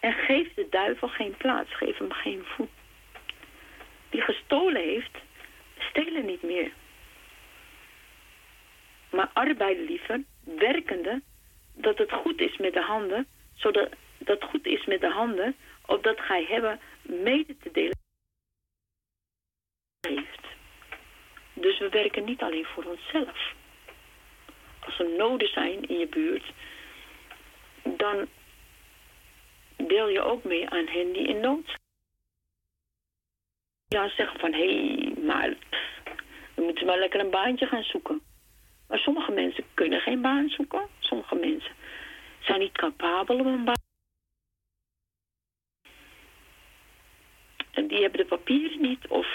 En geef de duivel geen plaats, geef hem geen voet. Die gestolen heeft, stelen niet meer. Maar arbeiden liever, werkende, dat het goed is met de handen, zodat dat goed is met de handen, opdat gij hebben mede te delen heeft. Dus we werken niet alleen voor onszelf. Als er noden zijn in je buurt, dan deel je ook mee aan hen die in nood zijn. Ja, zeggen van, hé, hey, maar we moeten maar lekker een baantje gaan zoeken. Maar sommige mensen kunnen geen baan zoeken. Sommige mensen zijn niet capabel om een baan. En die hebben de papieren niet of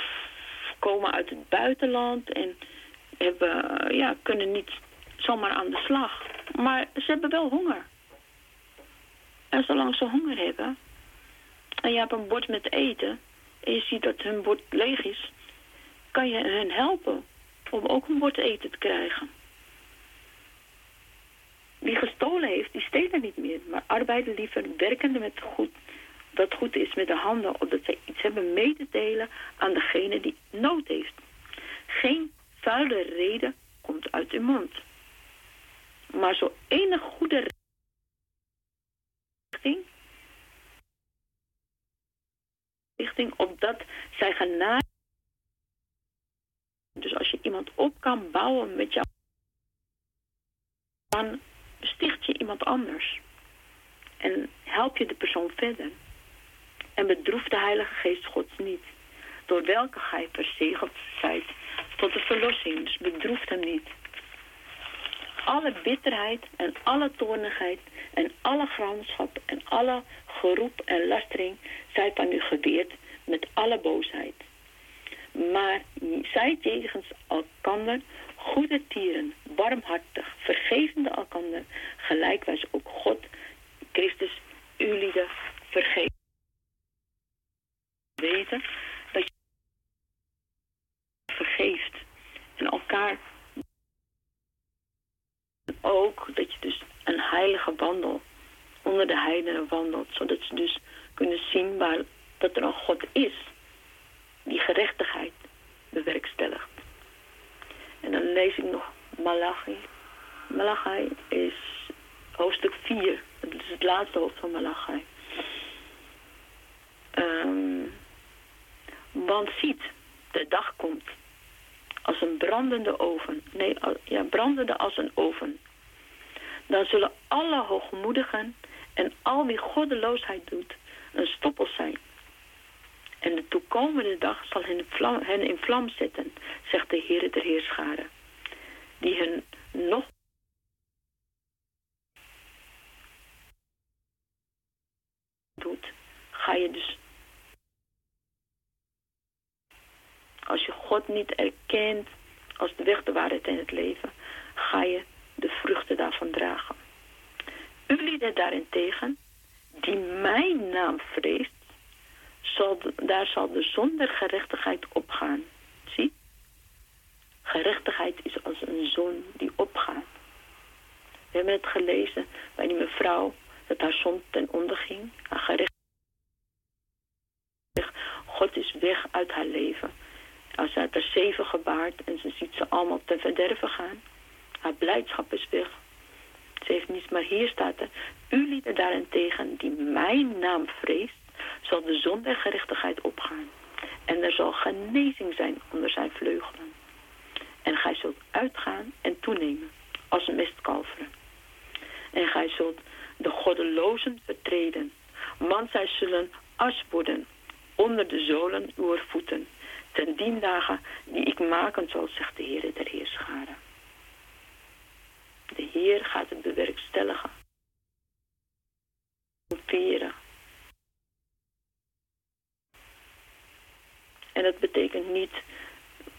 komen uit het buitenland en hebben, ja, kunnen niet zomaar aan de slag. Maar ze hebben wel honger. En zolang ze honger hebben en je hebt een bord met eten en je ziet dat hun bord leeg is, kan je hen helpen om ook een bord eten te krijgen. Wie gestolen heeft, die stelen niet meer, maar arbeiden liever werkende met goed, dat goed is met de handen, opdat zij iets hebben mee te delen aan degene die nood heeft. Geen vuile reden komt uit uw mond. Maar zo enig goede richting, richting opdat zij na. Dus als je iemand op kan bouwen met jou, dan sticht je iemand anders. En help je de persoon verder. En bedroef de Heilige Geest Gods niet. Door welke gij verzegeld zijt tot de verlossing. Dus bedroef hem niet. Alle bitterheid en alle toornigheid en alle gramschap en alle geroep en lastering zij van u geweerd met alle boosheid. Maar zij jegens elkander goede tieren, warmhartig, vergevende elkander, gelijkwijs ook God, Christus, u lieden vergeven. Weten dat je vergeeft en elkaar ook dat je dus een heilige wandel onder de heidenen wandelt, zodat ze dus kunnen zien waar, dat er een God is die gerechtigheid bewerkstelligt. En dan lees ik nog Malachi. Malachi is hoofdstuk 4, Dat is het laatste hoofd van Malachi. Ehm, want ziet, de dag komt als een brandende oven. Nee, ja, brandende als een oven. Dan zullen alle hoogmoedigen en al wie goddeloosheid doet een stoppel zijn. En de toekomende dag zal hen, vlam, hen in vlam zetten, zegt de Heer der Heerscharen. Die hen nog doet, ga je dus. Als je God niet erkent als de weg, de waarheid en het leven, ga je de vruchten daarvan dragen. U lieden daarentegen, die mijn naam vreest, daar zal de zonder gerechtigheid opgaan. Zie? Gerechtigheid is als een zon die opgaat. We hebben het gelezen bij die mevrouw dat haar zon ten onder ging. Haar gerechtigheid. God is weg uit haar leven. Als ze uit haar zeven gebaard en ze ziet ze allemaal ten verderven gaan. Haar blijdschap is weg. Ze heeft niets, maar hier staat er. U lieden daarentegen die mijn naam vreest, zal de zon der gerechtigheid opgaan. En er zal genezing zijn onder zijn vleugelen. En gij zult uitgaan en toenemen als mestkalveren. En gij zult de goddelozen vertreden. Want zij zullen as worden onder de zolen uw voeten. Ten dien dagen die ik maken zal, zegt de Heer der Heerscharen. De Heer gaat het bewerkstelligen. Veren. En dat betekent niet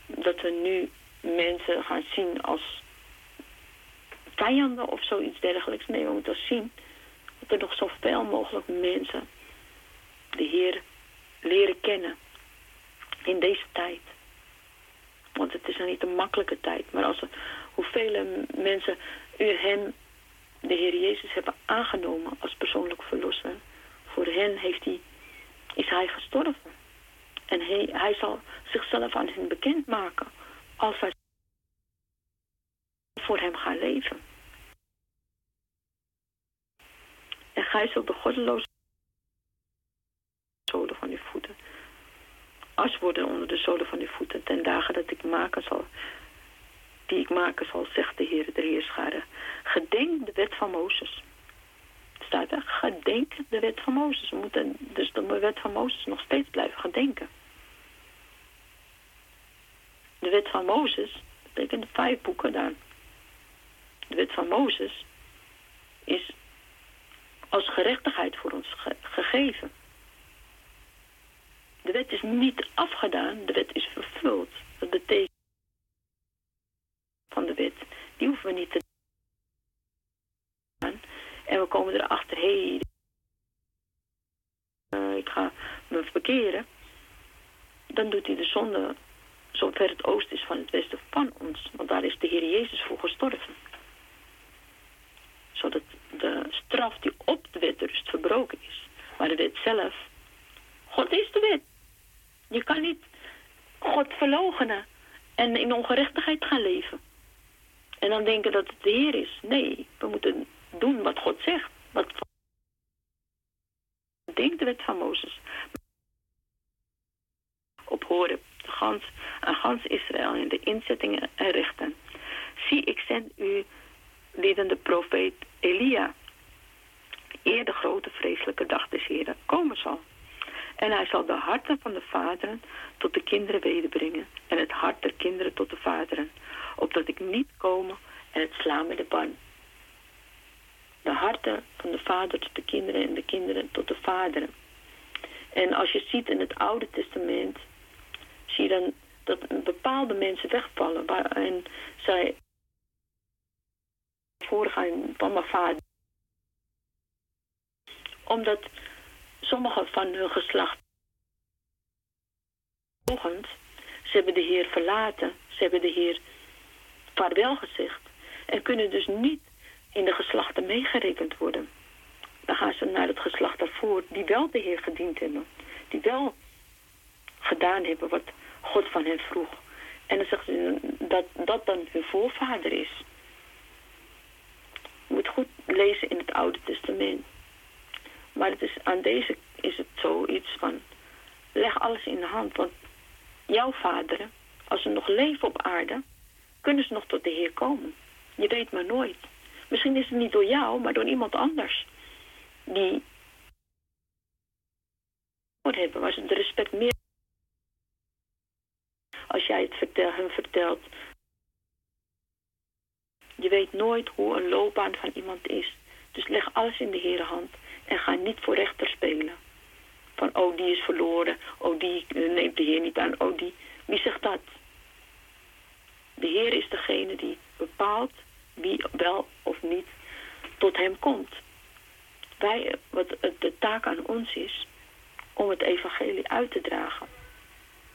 dat we nu mensen gaan zien als vijanden of zoiets dergelijks. Nee, we moeten zien dat er nog zoveel mogelijk mensen de Heer leren kennen in deze tijd. Want het is niet een makkelijke tijd. Maar als er, hoeveel mensen u hem, de Heer Jezus, hebben aangenomen als persoonlijk verlosser. Voor hen heeft hij, is hij gestorven. En hij, hij zal zichzelf aan hen bekendmaken als zij voor hem gaan leven. En gij zult de goddeloze zolen van uw voeten. As worden onder de zolen van uw voeten ten dagen dat ik maken zal. Die ik maken zal, zegt de Heer der Heerscharen. Gedenk de wet van Mozes. Staat er, gedenk de wet van Mozes. We moeten dus de wet van Mozes nog steeds blijven gedenken. De wet van Mozes betekent vijf boeken daar. De wet van Mozes is als gerechtigheid voor ons ge- gegeven. De wet is niet afgedaan, de wet is vervuld. Dat betekent van de wet, die hoeven we niet te. En we komen erachter, hé, hey, ik ga me verkeren. Dan doet hij de zonde zover het oosten is van het westen van ons. Want daar is de Heer Jezus voor gestorven. Zodat de straf die op de wet rust verbroken is. Maar de wet zelf, God is de wet. Je kan niet God verloochenen en in ongerechtigheid gaan leven. En dan denken dat het de Heer is. Nee, we moeten doen wat God zegt. Wat denkt de wet van Mozes. Op horen gans, aan gans Israël in de inzettingen en rechten. Zie, ik zend u lieden de profeet Elia. Eer de grote vreselijke dag des Heren komen zal. En hij zal de harten van de vaderen tot de kinderen wederbrengen. En het hart der kinderen tot de vaderen. Opdat ik niet komen en het slaan met de ban. De harten van de vader tot de kinderen en de kinderen tot de vaderen. En als je ziet in het Oude Testament, zie je dan dat bepaalde mensen wegvallen. En zij voorgaan van mijn vader. Omdat sommigen van hun geslacht ze hebben de Heer verlaten, ze hebben de Heer vaarwel gezegd en kunnen dus niet in de geslachten meegerekend worden. Dan gaan ze naar het geslacht daarvoor, die wel de Heer gediend hebben, die wel gedaan hebben wat God van hen vroeg. En dan zeggen ze dat dat dan hun voorvader is. Je moet goed lezen in het Oude Testament. Maar het is, aan deze is het zoiets van, leg alles in de hand. Want jouw vaderen, als ze nog leven op aarde, kunnen ze nog tot de Heer komen. Je weet maar nooit. Misschien is het niet door jou, maar door iemand anders. Die hebben, waar ze de respect meer. Als jij het vertel, hun vertelt. Je weet nooit hoe een loopbaan van iemand is. Dus leg alles in de Heer hand en ga niet voor rechter spelen. Van, oh, die is verloren. Oh, die neemt de Heer niet aan. Oh, die. Wie zegt dat? De Heer is degene die bepaalt wie wel of niet tot hem komt. Wij, wat de taak aan ons is, om het evangelie uit te dragen.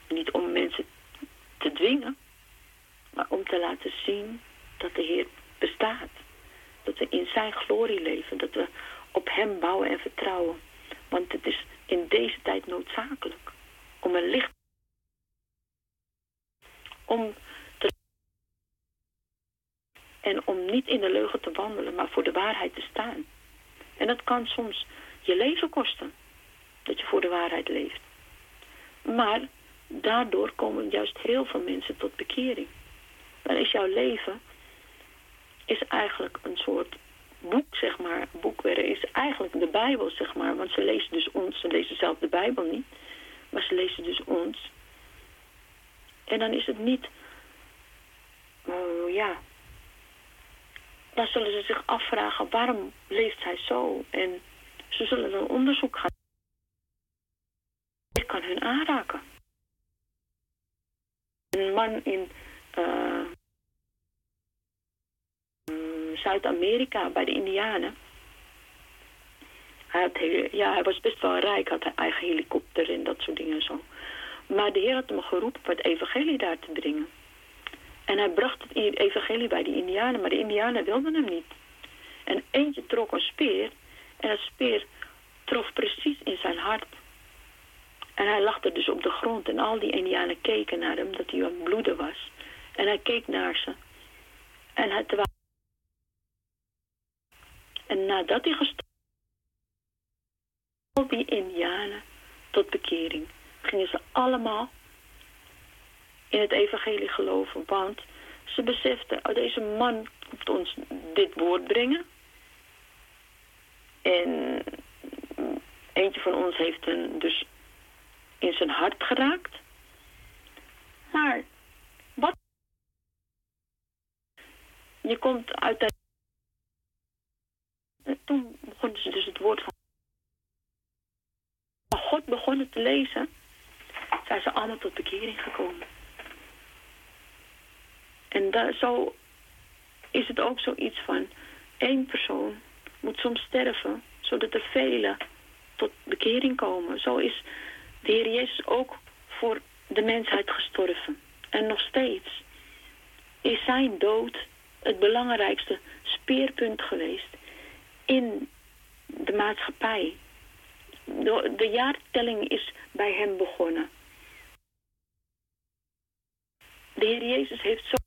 Niet om mensen te dwingen, maar om te laten zien dat de Heer bestaat. Dat we in zijn glorie leven, dat we op hem bouwen en vertrouwen. Want het is in deze tijd noodzakelijk om een licht om en om niet in de leugen te wandelen, maar voor de waarheid te staan. En dat kan soms je leven kosten, dat je voor de waarheid leeft. Maar daardoor komen juist heel veel mensen tot bekering. Dan is jouw leven is eigenlijk een soort boek, zeg maar. Boekwerk is eigenlijk de Bijbel, zeg maar. Want ze lezen dus ons, ze lezen zelf de Bijbel niet. Maar ze lezen dus ons. En dan is het niet, oh ja, dan zullen ze zich afvragen waarom leeft zij zo. En ze zullen een onderzoek gaan. Ik kan hun aanraken. Een man in uh, Zuid-Amerika bij de Indianen. Hij, ja, hij was best wel rijk, had een eigen helikopter en dat soort dingen en zo. Maar de Heer had hem geroepen om het evangelie daar te brengen. En hij bracht het evangelie bij de Indianen, maar de Indianen wilden hem niet. En eentje trok een speer en het speer trof precies in zijn hart. En hij lag er dus op de grond en al die Indianen keken naar hem, dat hij aan bloeden was. En hij keek naar ze. En hij, terwijl... En nadat hij gestorven al die Indianen tot bekering, gingen ze allemaal in het evangelie geloven. Want ze beseften, oh, deze man komt ons dit woord brengen. En eentje van ons heeft hem dus in zijn hart geraakt. Maar wat? Je komt uit de... En toen begonnen ze dus het woord van... God begonnen te lezen, zijn ze allemaal tot bekering gekomen. En zo is het ook zoiets van... één persoon moet soms sterven... zodat er velen tot bekering komen. Zo is de Heer Jezus ook voor de mensheid gestorven. En nog steeds is zijn dood het belangrijkste speerpunt geweest... in de maatschappij. De, de jaartelling is bij hem begonnen. De Heer Jezus heeft zo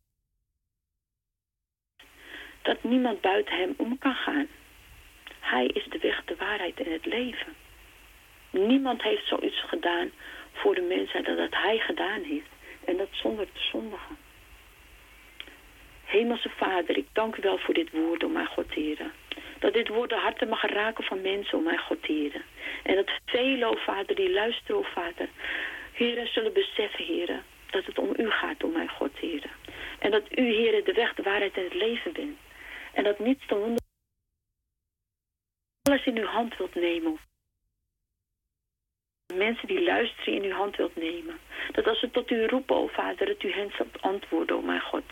dat niemand buiten hem om kan gaan. Hij is de weg, de waarheid en het leven. Niemand heeft zoiets gedaan voor de mensheid dat dat hij gedaan heeft. En dat zonder te zondigen. Hemelse Vader, ik dank u wel voor dit woord, om mijn God, heren. Dat dit woord de harten mag raken van mensen, om mijn God, heren. En dat velen, oh Vader, die luisteren, oh Vader, heren, zullen beseffen, heren, dat het om u gaat, om mijn God, heren. En dat u, heren, de weg, de waarheid en het leven bent. En dat niets te wonder alles in uw hand wilt nemen. Mensen die luisteren in uw hand wilt nemen. Dat als ze tot u roepen, o Vader, dat u hen zult antwoorden, o mijn God.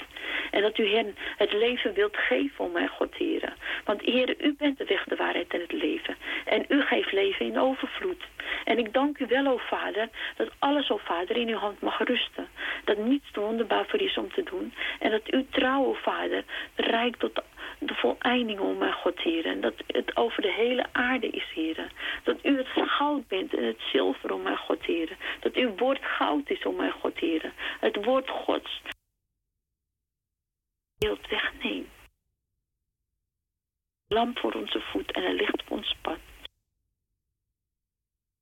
En dat u hen het leven wilt geven, o mijn God, heren. Want heren, u bent de weg, de waarheid en het leven. En u geeft leven in overvloed. En ik dank u wel, o Vader, dat alles, o Vader, in uw hand mag rusten. Dat niets te wonderbaar voor is om te doen. En dat u trouw, o Vader, reikt tot de de voleinding, om mijn God, heren. Dat het over de hele aarde is, heren. Dat u het goud bent en het zilver, om mijn God, heren. Dat uw woord goud is, om mijn God, heren. Het woord Gods. Wilt wegneemt. lamp voor onze voet en een licht op ons pad.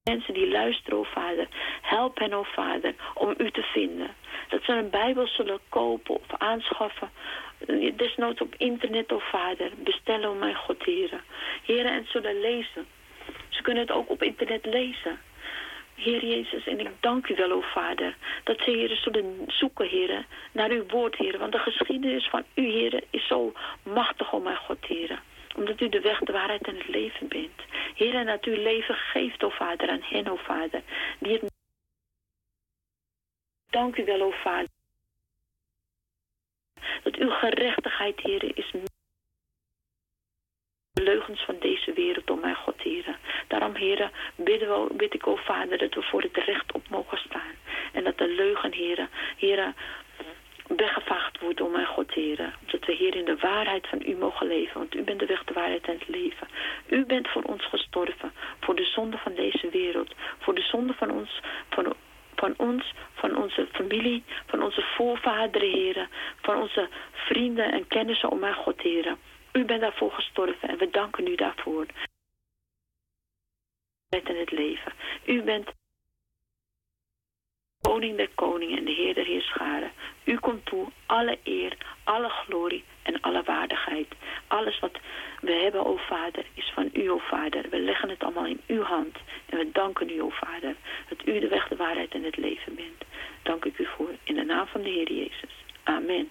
Mensen die luisteren, o Vader, help hen, o Vader, om u te vinden. Dat ze een Bijbel zullen kopen of aanschaffen. eh, Desnoods op internet, o Vader. Bestellen, o mijn God, heren. Heren, en zullen lezen. Ze kunnen het ook op internet lezen. Heer Jezus, en ik dank u wel, o Vader, dat ze, heren, zullen zoeken, heren, naar uw woord, heren. Want de geschiedenis van u, heren, is zo machtig, o mijn God, heren. Omdat u de weg, de waarheid en het leven bent. Heer, en dat u leven geeft, o Vader, aan hen, o Vader, die het... Dank u wel, o Vader. Dat uw gerechtigheid, heren, is de leugens van deze wereld, o mijn God, heren. Daarom, heren, bidden we, bid ik, o Vader, dat we voor het recht op mogen staan. En dat de leugen, heren, heren, weggevaagd wordt, o mijn God, heren. Dat we hier in de waarheid van u mogen leven. Want u bent de weg, de waarheid en het leven. U bent voor ons gestorven. Voor de zonde van deze wereld. Voor de zonde van ons, van, van ons, van onze familie, van onze voorvaderen, heren. Van onze vrienden en kennissen, o mijn God, heren. U bent daarvoor gestorven en we danken u daarvoor. En het leven. U bent koning der koningen en de heer der heerscharen. U komt toe alle eer, alle glorie en alle waardigheid. Alles wat we hebben, o Vader, is van u, o Vader. We leggen het allemaal in uw hand. En we danken u, o Vader, dat u de weg, de waarheid en het leven bent. Dank ik u voor. In de naam van de Heer Jezus. Amen.